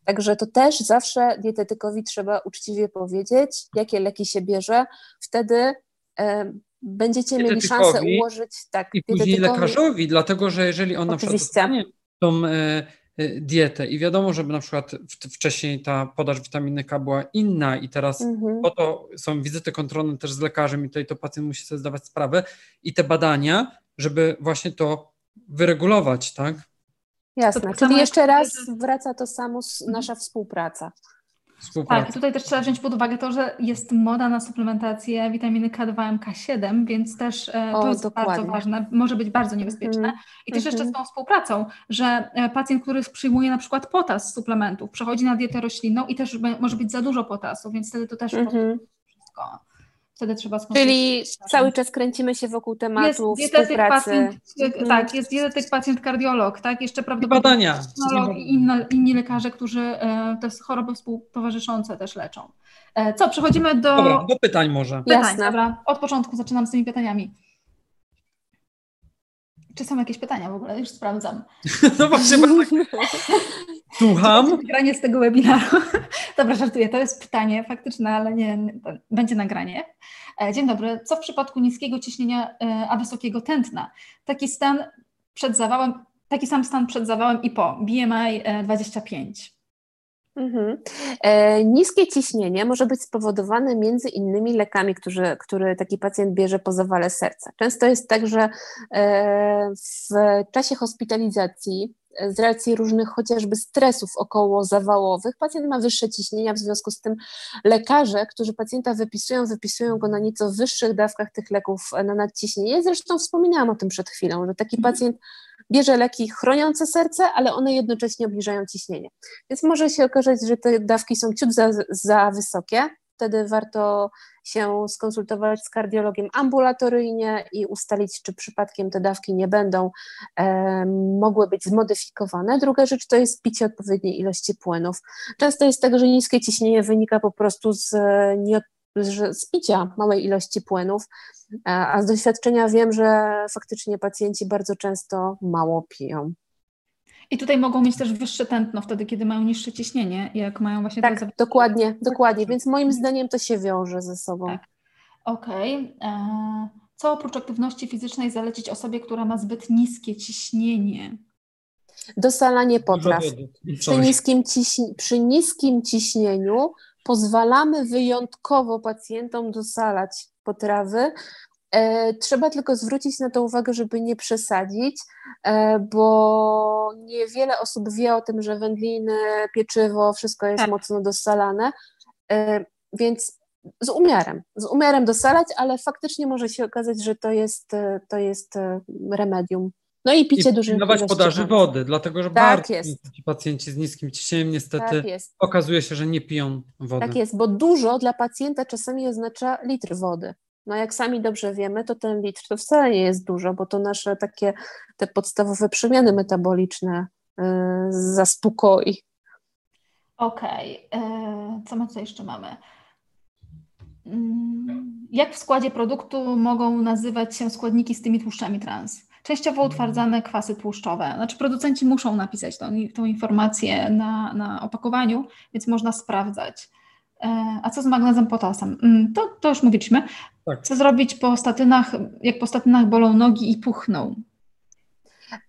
S3: Także to też zawsze dietetykowi trzeba uczciwie powiedzieć, jakie leki się bierze. Wtedy e, będziecie mieli szansę ułożyć tak.
S2: I później lekarzowi, dlatego że jeżeli on Oczywiście. na przykład tą dietę i wiadomo, żeby na przykład wcześniej ta podaż witaminy K była inna i teraz mhm. po to są wizyty kontrolne też z lekarzem i tutaj to pacjent musi sobie zdawać sprawę i te badania, żeby właśnie to wyregulować, tak?
S3: Jasne, czyli jeszcze raz wraca to samo nasza współpraca.
S1: Tak, i tutaj też trzeba wziąć pod uwagę to, że jest moda na suplementację witaminy K2, MK7, więc też e, to o, jest dokładnie. bardzo ważne, może być bardzo niebezpieczne. Mm. I też jeszcze z mhm. tą współpracą, że e, pacjent, który przyjmuje na przykład potas z suplementów, przechodzi na dietę roślinną i też może być za dużo potasu, więc wtedy to też mm -hmm. wszystko wtedy trzeba
S3: Czyli cały czas kręcimy się wokół tematu jest współpracy. Pacjent,
S1: mhm. Tak, jest dietetyk, pacjent, kardiolog, tak? Jeszcze
S2: prawdopodobnie
S1: badania. i inni lekarze, którzy e, te choroby współtowarzyszące też leczą. E, co, przechodzimy do...
S2: Dobra, do pytań może.
S1: Pytań, Jasne. dobra. Od początku zaczynam z tymi pytaniami. Czy są jakieś pytania w ogóle? Już sprawdzam.
S2: No właśnie, Słucham?
S1: Nagranie z tego webinaru. Dobra, żartuję, to jest pytanie faktyczne, ale nie, będzie nagranie. E, dzień dobry. Co w przypadku niskiego ciśnienia, e, a wysokiego tętna? Taki stan przed zawałem, taki sam stan przed zawałem i po, BMI 25.
S3: Mhm. E, niskie ciśnienie może być spowodowane między innymi lekami, które, które taki pacjent bierze po zawale serca. Często jest tak, że e, w czasie hospitalizacji z racji różnych chociażby stresów okołozawałowych, pacjent ma wyższe ciśnienia, w związku z tym lekarze, którzy pacjenta wypisują, wypisują go na nieco wyższych dawkach tych leków na nadciśnienie. Zresztą wspominałam o tym przed chwilą, że taki mhm. pacjent bierze leki chroniące serce, ale one jednocześnie obniżają ciśnienie. Więc może się okazać, że te dawki są ciut za, za wysokie, wtedy warto się skonsultować z kardiologiem ambulatoryjnie i ustalić, czy przypadkiem te dawki nie będą e, mogły być zmodyfikowane. Druga rzecz to jest picie odpowiedniej ilości płynów. Często jest tak, że niskie ciśnienie wynika po prostu z, nie, z picia małej ilości płynów, e, a z doświadczenia wiem, że faktycznie pacjenci bardzo często mało piją.
S1: I tutaj mogą mieć też wyższe tętno wtedy, kiedy mają niższe ciśnienie, jak mają właśnie...
S3: Tak, te... dokładnie, dokładnie, więc moim zdaniem to się wiąże ze sobą. Tak.
S1: Okej. Okay. E, co oprócz aktywności fizycznej zalecić osobie, która ma zbyt niskie ciśnienie?
S3: Dosalanie potraw. Przy niskim, ciśni- przy niskim ciśnieniu pozwalamy wyjątkowo pacjentom dosalać potrawy, E, trzeba tylko zwrócić na to uwagę, żeby nie przesadzić, e, bo niewiele osób wie o tym, że wędliny, pieczywo, wszystko jest tak. mocno dosalane, e, więc z umiarem, z umiarem dosalać, ale faktycznie może się okazać, że to jest, to jest remedium. No i picie I dużych
S2: ilości podaży wody, dlatego że tak bardzo jest. ci pacjenci z niskim ciśnieniem niestety tak okazuje się, że nie piją wody.
S3: Tak jest, bo dużo dla pacjenta czasami oznacza litr wody. No jak sami dobrze wiemy, to ten litr to wcale nie jest dużo, bo to nasze takie te podstawowe przemiany metaboliczne yy, zaspokoi.
S1: Okej, okay. Co my tutaj jeszcze mamy? Mm, jak w składzie produktu mogą nazywać się składniki z tymi tłuszczami trans? Częściowo utwardzane kwasy tłuszczowe. Znaczy producenci muszą napisać tą, tą informację na, na opakowaniu, więc można sprawdzać. E, a co z magnezem, potasem? Mm, to, to już mówiliśmy. Tak. Co zrobić po statynach, jak po statynach bolą nogi i puchną?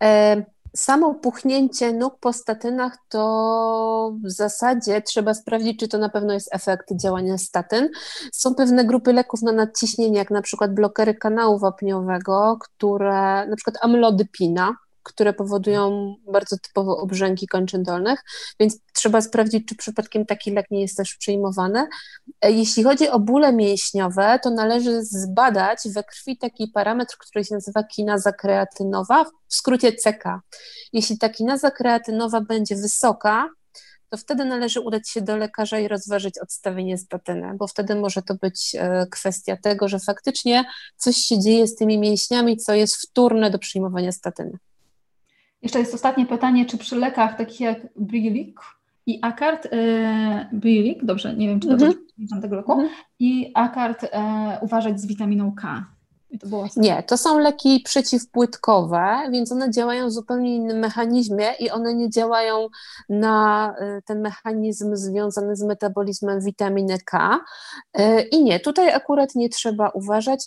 S3: E, samo puchnięcie nóg po statynach to w zasadzie trzeba sprawdzić, czy to na pewno jest efekt działania statyn. Są pewne grupy leków na nadciśnienie, jak na przykład blokery kanału wapniowego, które, na przykład amlodypina, które powodują bardzo typowo obrzęki kończyn dolnych, więc trzeba sprawdzić, czy przypadkiem taki lek nie jest też przyjmowany. E, jeśli chodzi o bóle mięśniowe, to należy zbadać we krwi taki parametr, który się nazywa kinaza kreatynowa, w skrócie CK. Jeśli ta kinaza kreatynowa będzie wysoka, to wtedy należy udać się do lekarza i rozważyć odstawienie statyny, bo wtedy może to być e, kwestia tego, że faktycznie coś się dzieje z tymi mięśniami, co jest wtórne do przyjmowania statyny.
S1: Jeszcze jest ostatnie pytanie, czy przy lekach takich jak Brilik i Akard, e, Brilik, dobrze, nie wiem, czy dobrze mm tego leku, mm -hmm. i Akard e, uważać z witaminą K.
S3: To nie, to są leki przeciwpłytkowe, więc one działają w zupełnie innym mechanizmie i one nie działają na y, ten mechanizm związany z metabolizmem witaminy K. Y, I nie, tutaj akurat nie trzeba uważać.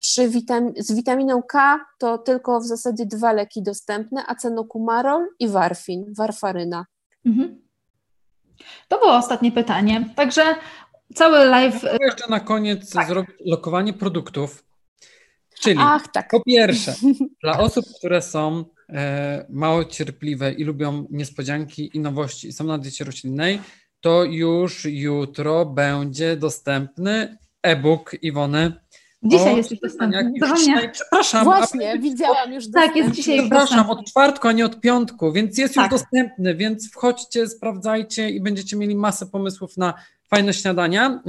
S3: Przy witam z witaminą K to tylko w zasadzie dwa leki dostępne, acenokumarol i warfin, warfaryna. Mhm.
S1: To było ostatnie pytanie. Także cały live.
S2: Jeszcze na koniec tak. zrobić lokowanie produktów. Czyli Ach, tak. po pierwsze, dla osób, które są e, mało cierpliwe i lubią niespodzianki i nowości i są na diecie roślinnej, to już jutro będzie dostępny e-book Iwony.
S1: Dzisiaj jest już dostępny.
S2: Dzisiaj, przepraszam.
S3: Właśnie, a, widziałam już
S1: Tak, jest dzisiaj
S2: Przepraszam, od czwartku, a nie od piątku, więc jest tak. już dostępny, więc wchodźcie, sprawdzajcie i będziecie mieli masę pomysłów na fajne śniadania.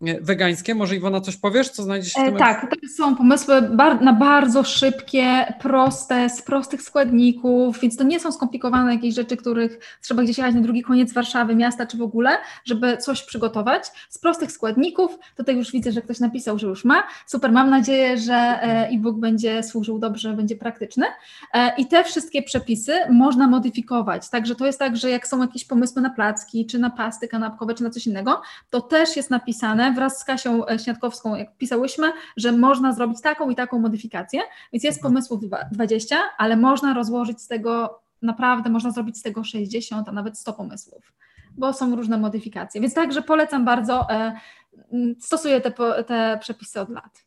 S2: Wegańskie. Może Iwona coś powiesz, co znajdziesz w e, tym?
S1: Tak, to są pomysły na bardzo szybkie, proste, z prostych składników, więc to nie są skomplikowane jakieś rzeczy, których trzeba gdzieś jechać na drugi koniec Warszawy, miasta czy w ogóle, żeby coś przygotować. Z prostych składników, tutaj już widzę, że ktoś napisał, że już ma. Super, mam nadzieję, że e, e-book będzie służył dobrze, będzie praktyczny. E, I te wszystkie przepisy można modyfikować. Także to jest tak, że jak są jakieś pomysły na placki, czy na pasty kanapkowe, czy na coś innego, to też jest napisane wraz z Kasią e, Śniadkowską, jak pisałyśmy, że można zrobić taką i taką modyfikację, więc jest mhm. pomysłów 20, ale można rozłożyć z tego, naprawdę można zrobić z tego 60, a nawet 100 pomysłów, bo są różne modyfikacje. Więc także polecam bardzo, e, stosuję te, te przepisy od lat.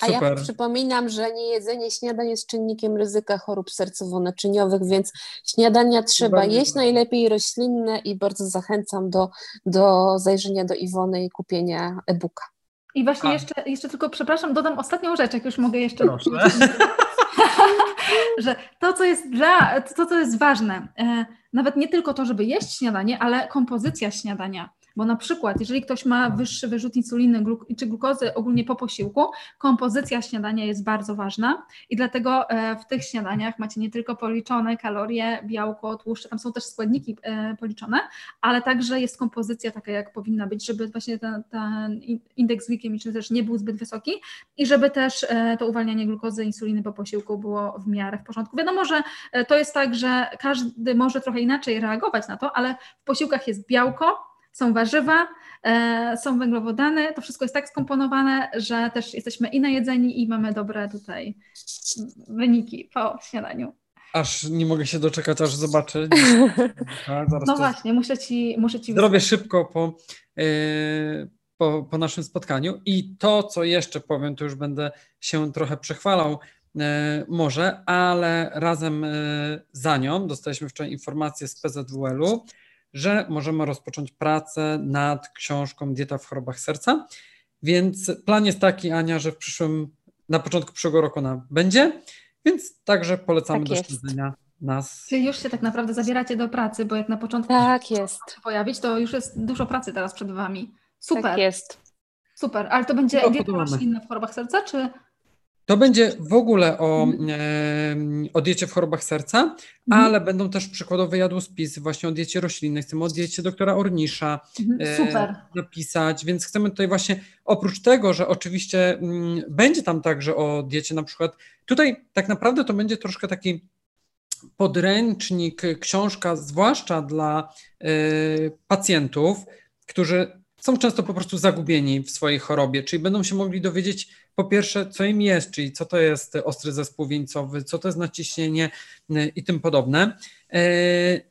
S3: A ja przypominam, że niejedzenie śniadań jest czynnikiem ryzyka chorób sercowo-naczyniowych, więc śniadania trzeba bardzo jeść, najlepiej roślinne i bardzo zachęcam do, do zajrzenia do Iwony i kupienia e-booka.
S1: I właśnie jeszcze, jeszcze tylko, przepraszam, dodam ostatnią rzecz, jak już mogę jeszcze... że to, co jest dla, to, co jest ważne, e, nawet nie tylko to, żeby jeść śniadanie, ale kompozycja śniadania. Bo na przykład, jeżeli ktoś ma wyższy wyrzut insuliny czy glukozy ogólnie po posiłku, kompozycja śniadania jest bardzo ważna i dlatego e, w tych śniadaniach macie nie tylko policzone kalorie, białko, tłuszcze, tam są też składniki e, policzone, ale także jest kompozycja taka, jak powinna być, żeby właśnie ten, ten indeks glikemiczny też nie był zbyt wysoki i żeby też e, to uwalnianie glukozy, insuliny po posiłku było w miarę w porządku. Wiadomo, że to jest tak, że każdy może trochę inaczej reagować na to, ale w posiłkach jest białko, są warzywa, e, są węglowodany, to wszystko jest tak skomponowane, że też jesteśmy i najedzeni i mamy dobre tutaj wyniki po śniadaniu.
S2: Aż nie mogę się doczekać, aż zobaczę.
S1: no właśnie, muszę ci, muszę ci
S2: Zrobię szybko po, e, po, po naszym spotkaniu i to, co jeszcze powiem, to już będę się trochę przechwalał e, może, ale razem za nią dostaliśmy wczoraj informację z PZWL-u, że możemy rozpocząć pracę nad książką Dieta w chorobach serca. Więc plan jest taki, Ania, że w przyszłym, na początku przyszłego roku ona będzie, więc także polecamy tak do śledzenia nas.
S1: Czyli już się tak naprawdę zabieracie do pracy, bo jak na początku
S3: tak jest.
S1: pojawić, to już jest dużo pracy teraz przed Wami. Super. Tak
S3: jest.
S1: Super, ale to będzie dieta roślinna w chorobach serca, czy
S2: to będzie w ogóle o, e, o diecie w chorobach serca, mhm. ale będą też przykładowe jadłospisy właśnie o diecie roślinnej. Chcemy o diecie doktora Ornisza
S1: mhm. e,
S2: napisać, więc chcemy tutaj właśnie oprócz tego, że oczywiście mm, będzie tam także o diecie na przykład, tutaj tak naprawdę to będzie troszkę taki podręcznik, książka, zwłaszcza dla e, pacjentów, którzy są często po prostu zagubieni w swojej chorobie, czyli będą się mogli dowiedzieć po pierwsze, co im jest, czyli co to jest ostry zespół wieńcowy, co to jest naciśnienie y, i tym podobne. E,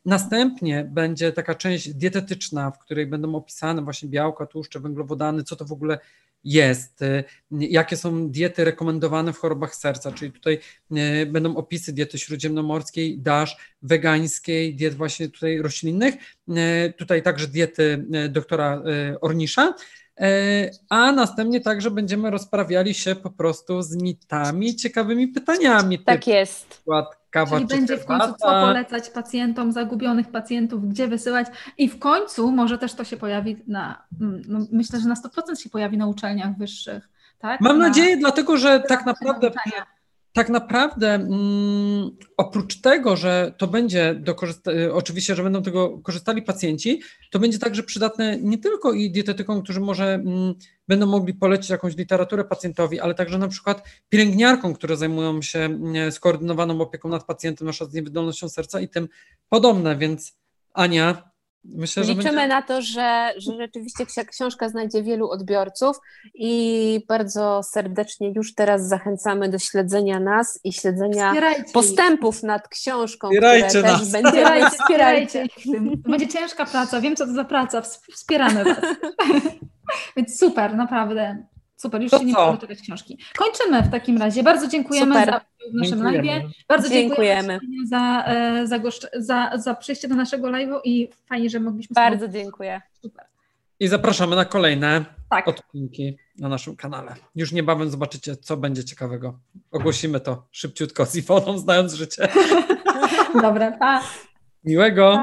S2: następnie będzie taka część dietetyczna, w której będą opisane właśnie białka, tłuszcze, węglowodany, co to w ogóle jest, y, jakie są diety rekomendowane w chorobach serca, czyli tutaj y, będą opisy diety śródziemnomorskiej, DASH, wegańskiej, diet właśnie tutaj roślinnych, y, tutaj także diety doktora Ornisza, a następnie także będziemy rozprawiali się po prostu z mitami, ciekawymi pytaniami.
S3: Tak jest.
S2: Przykład, kawa
S1: Czyli będzie w końcu co polecać pacjentom, zagubionych pacjentów, gdzie wysyłać i w końcu może też to się pojawi na, mm, no myślę, że na 100% się pojawi na uczelniach wyższych. Tak?
S2: Mam
S1: na,
S2: nadzieję, dlatego że tak naprawdę tak naprawdę mm, oprócz tego, że to będzie do korzysta- oczywiście, że będą tego korzystali pacjenci, to będzie także przydatne nie tylko i dietetykom, którzy może mm, będą mogli polecić jakąś literaturę pacjentowi, ale także na przykład pielęgniarkom, które zajmują się mm, skoordynowaną opieką nad pacjentem, na przykład z niewydolnością serca i tym podobne, więc Ania, Myślę,
S3: Liczymy będzie... na to, że, że rzeczywiście książka znajdzie wielu odbiorców i bardzo serdecznie już teraz zachęcamy do śledzenia nas i śledzenia wspierajcie postępów nad książką,
S2: wspierajcie które nas.
S3: też będzie wspierajcie.
S1: wspierajcie. To będzie ciężka praca, wiem co to za praca, wspieramy Was. Więc super, naprawdę. Super, już to się nie mogę doczekać książki. Kończymy w takim razie. Bardzo dziękujemy Super. za w naszym live. Bardzo dziękujemy, dziękujemy za, e, za, za, za przyjście do naszego live'u i fajnie, że mogliśmy
S3: Bardzo dziękuję. Super.
S2: I zapraszamy na kolejne tak. odcinki na naszym kanale. Już niebawem zobaczycie, co będzie ciekawego. Ogłosimy to szybciutko z Ifoną, znając życie.
S1: Dobra, pa.
S2: Miłego.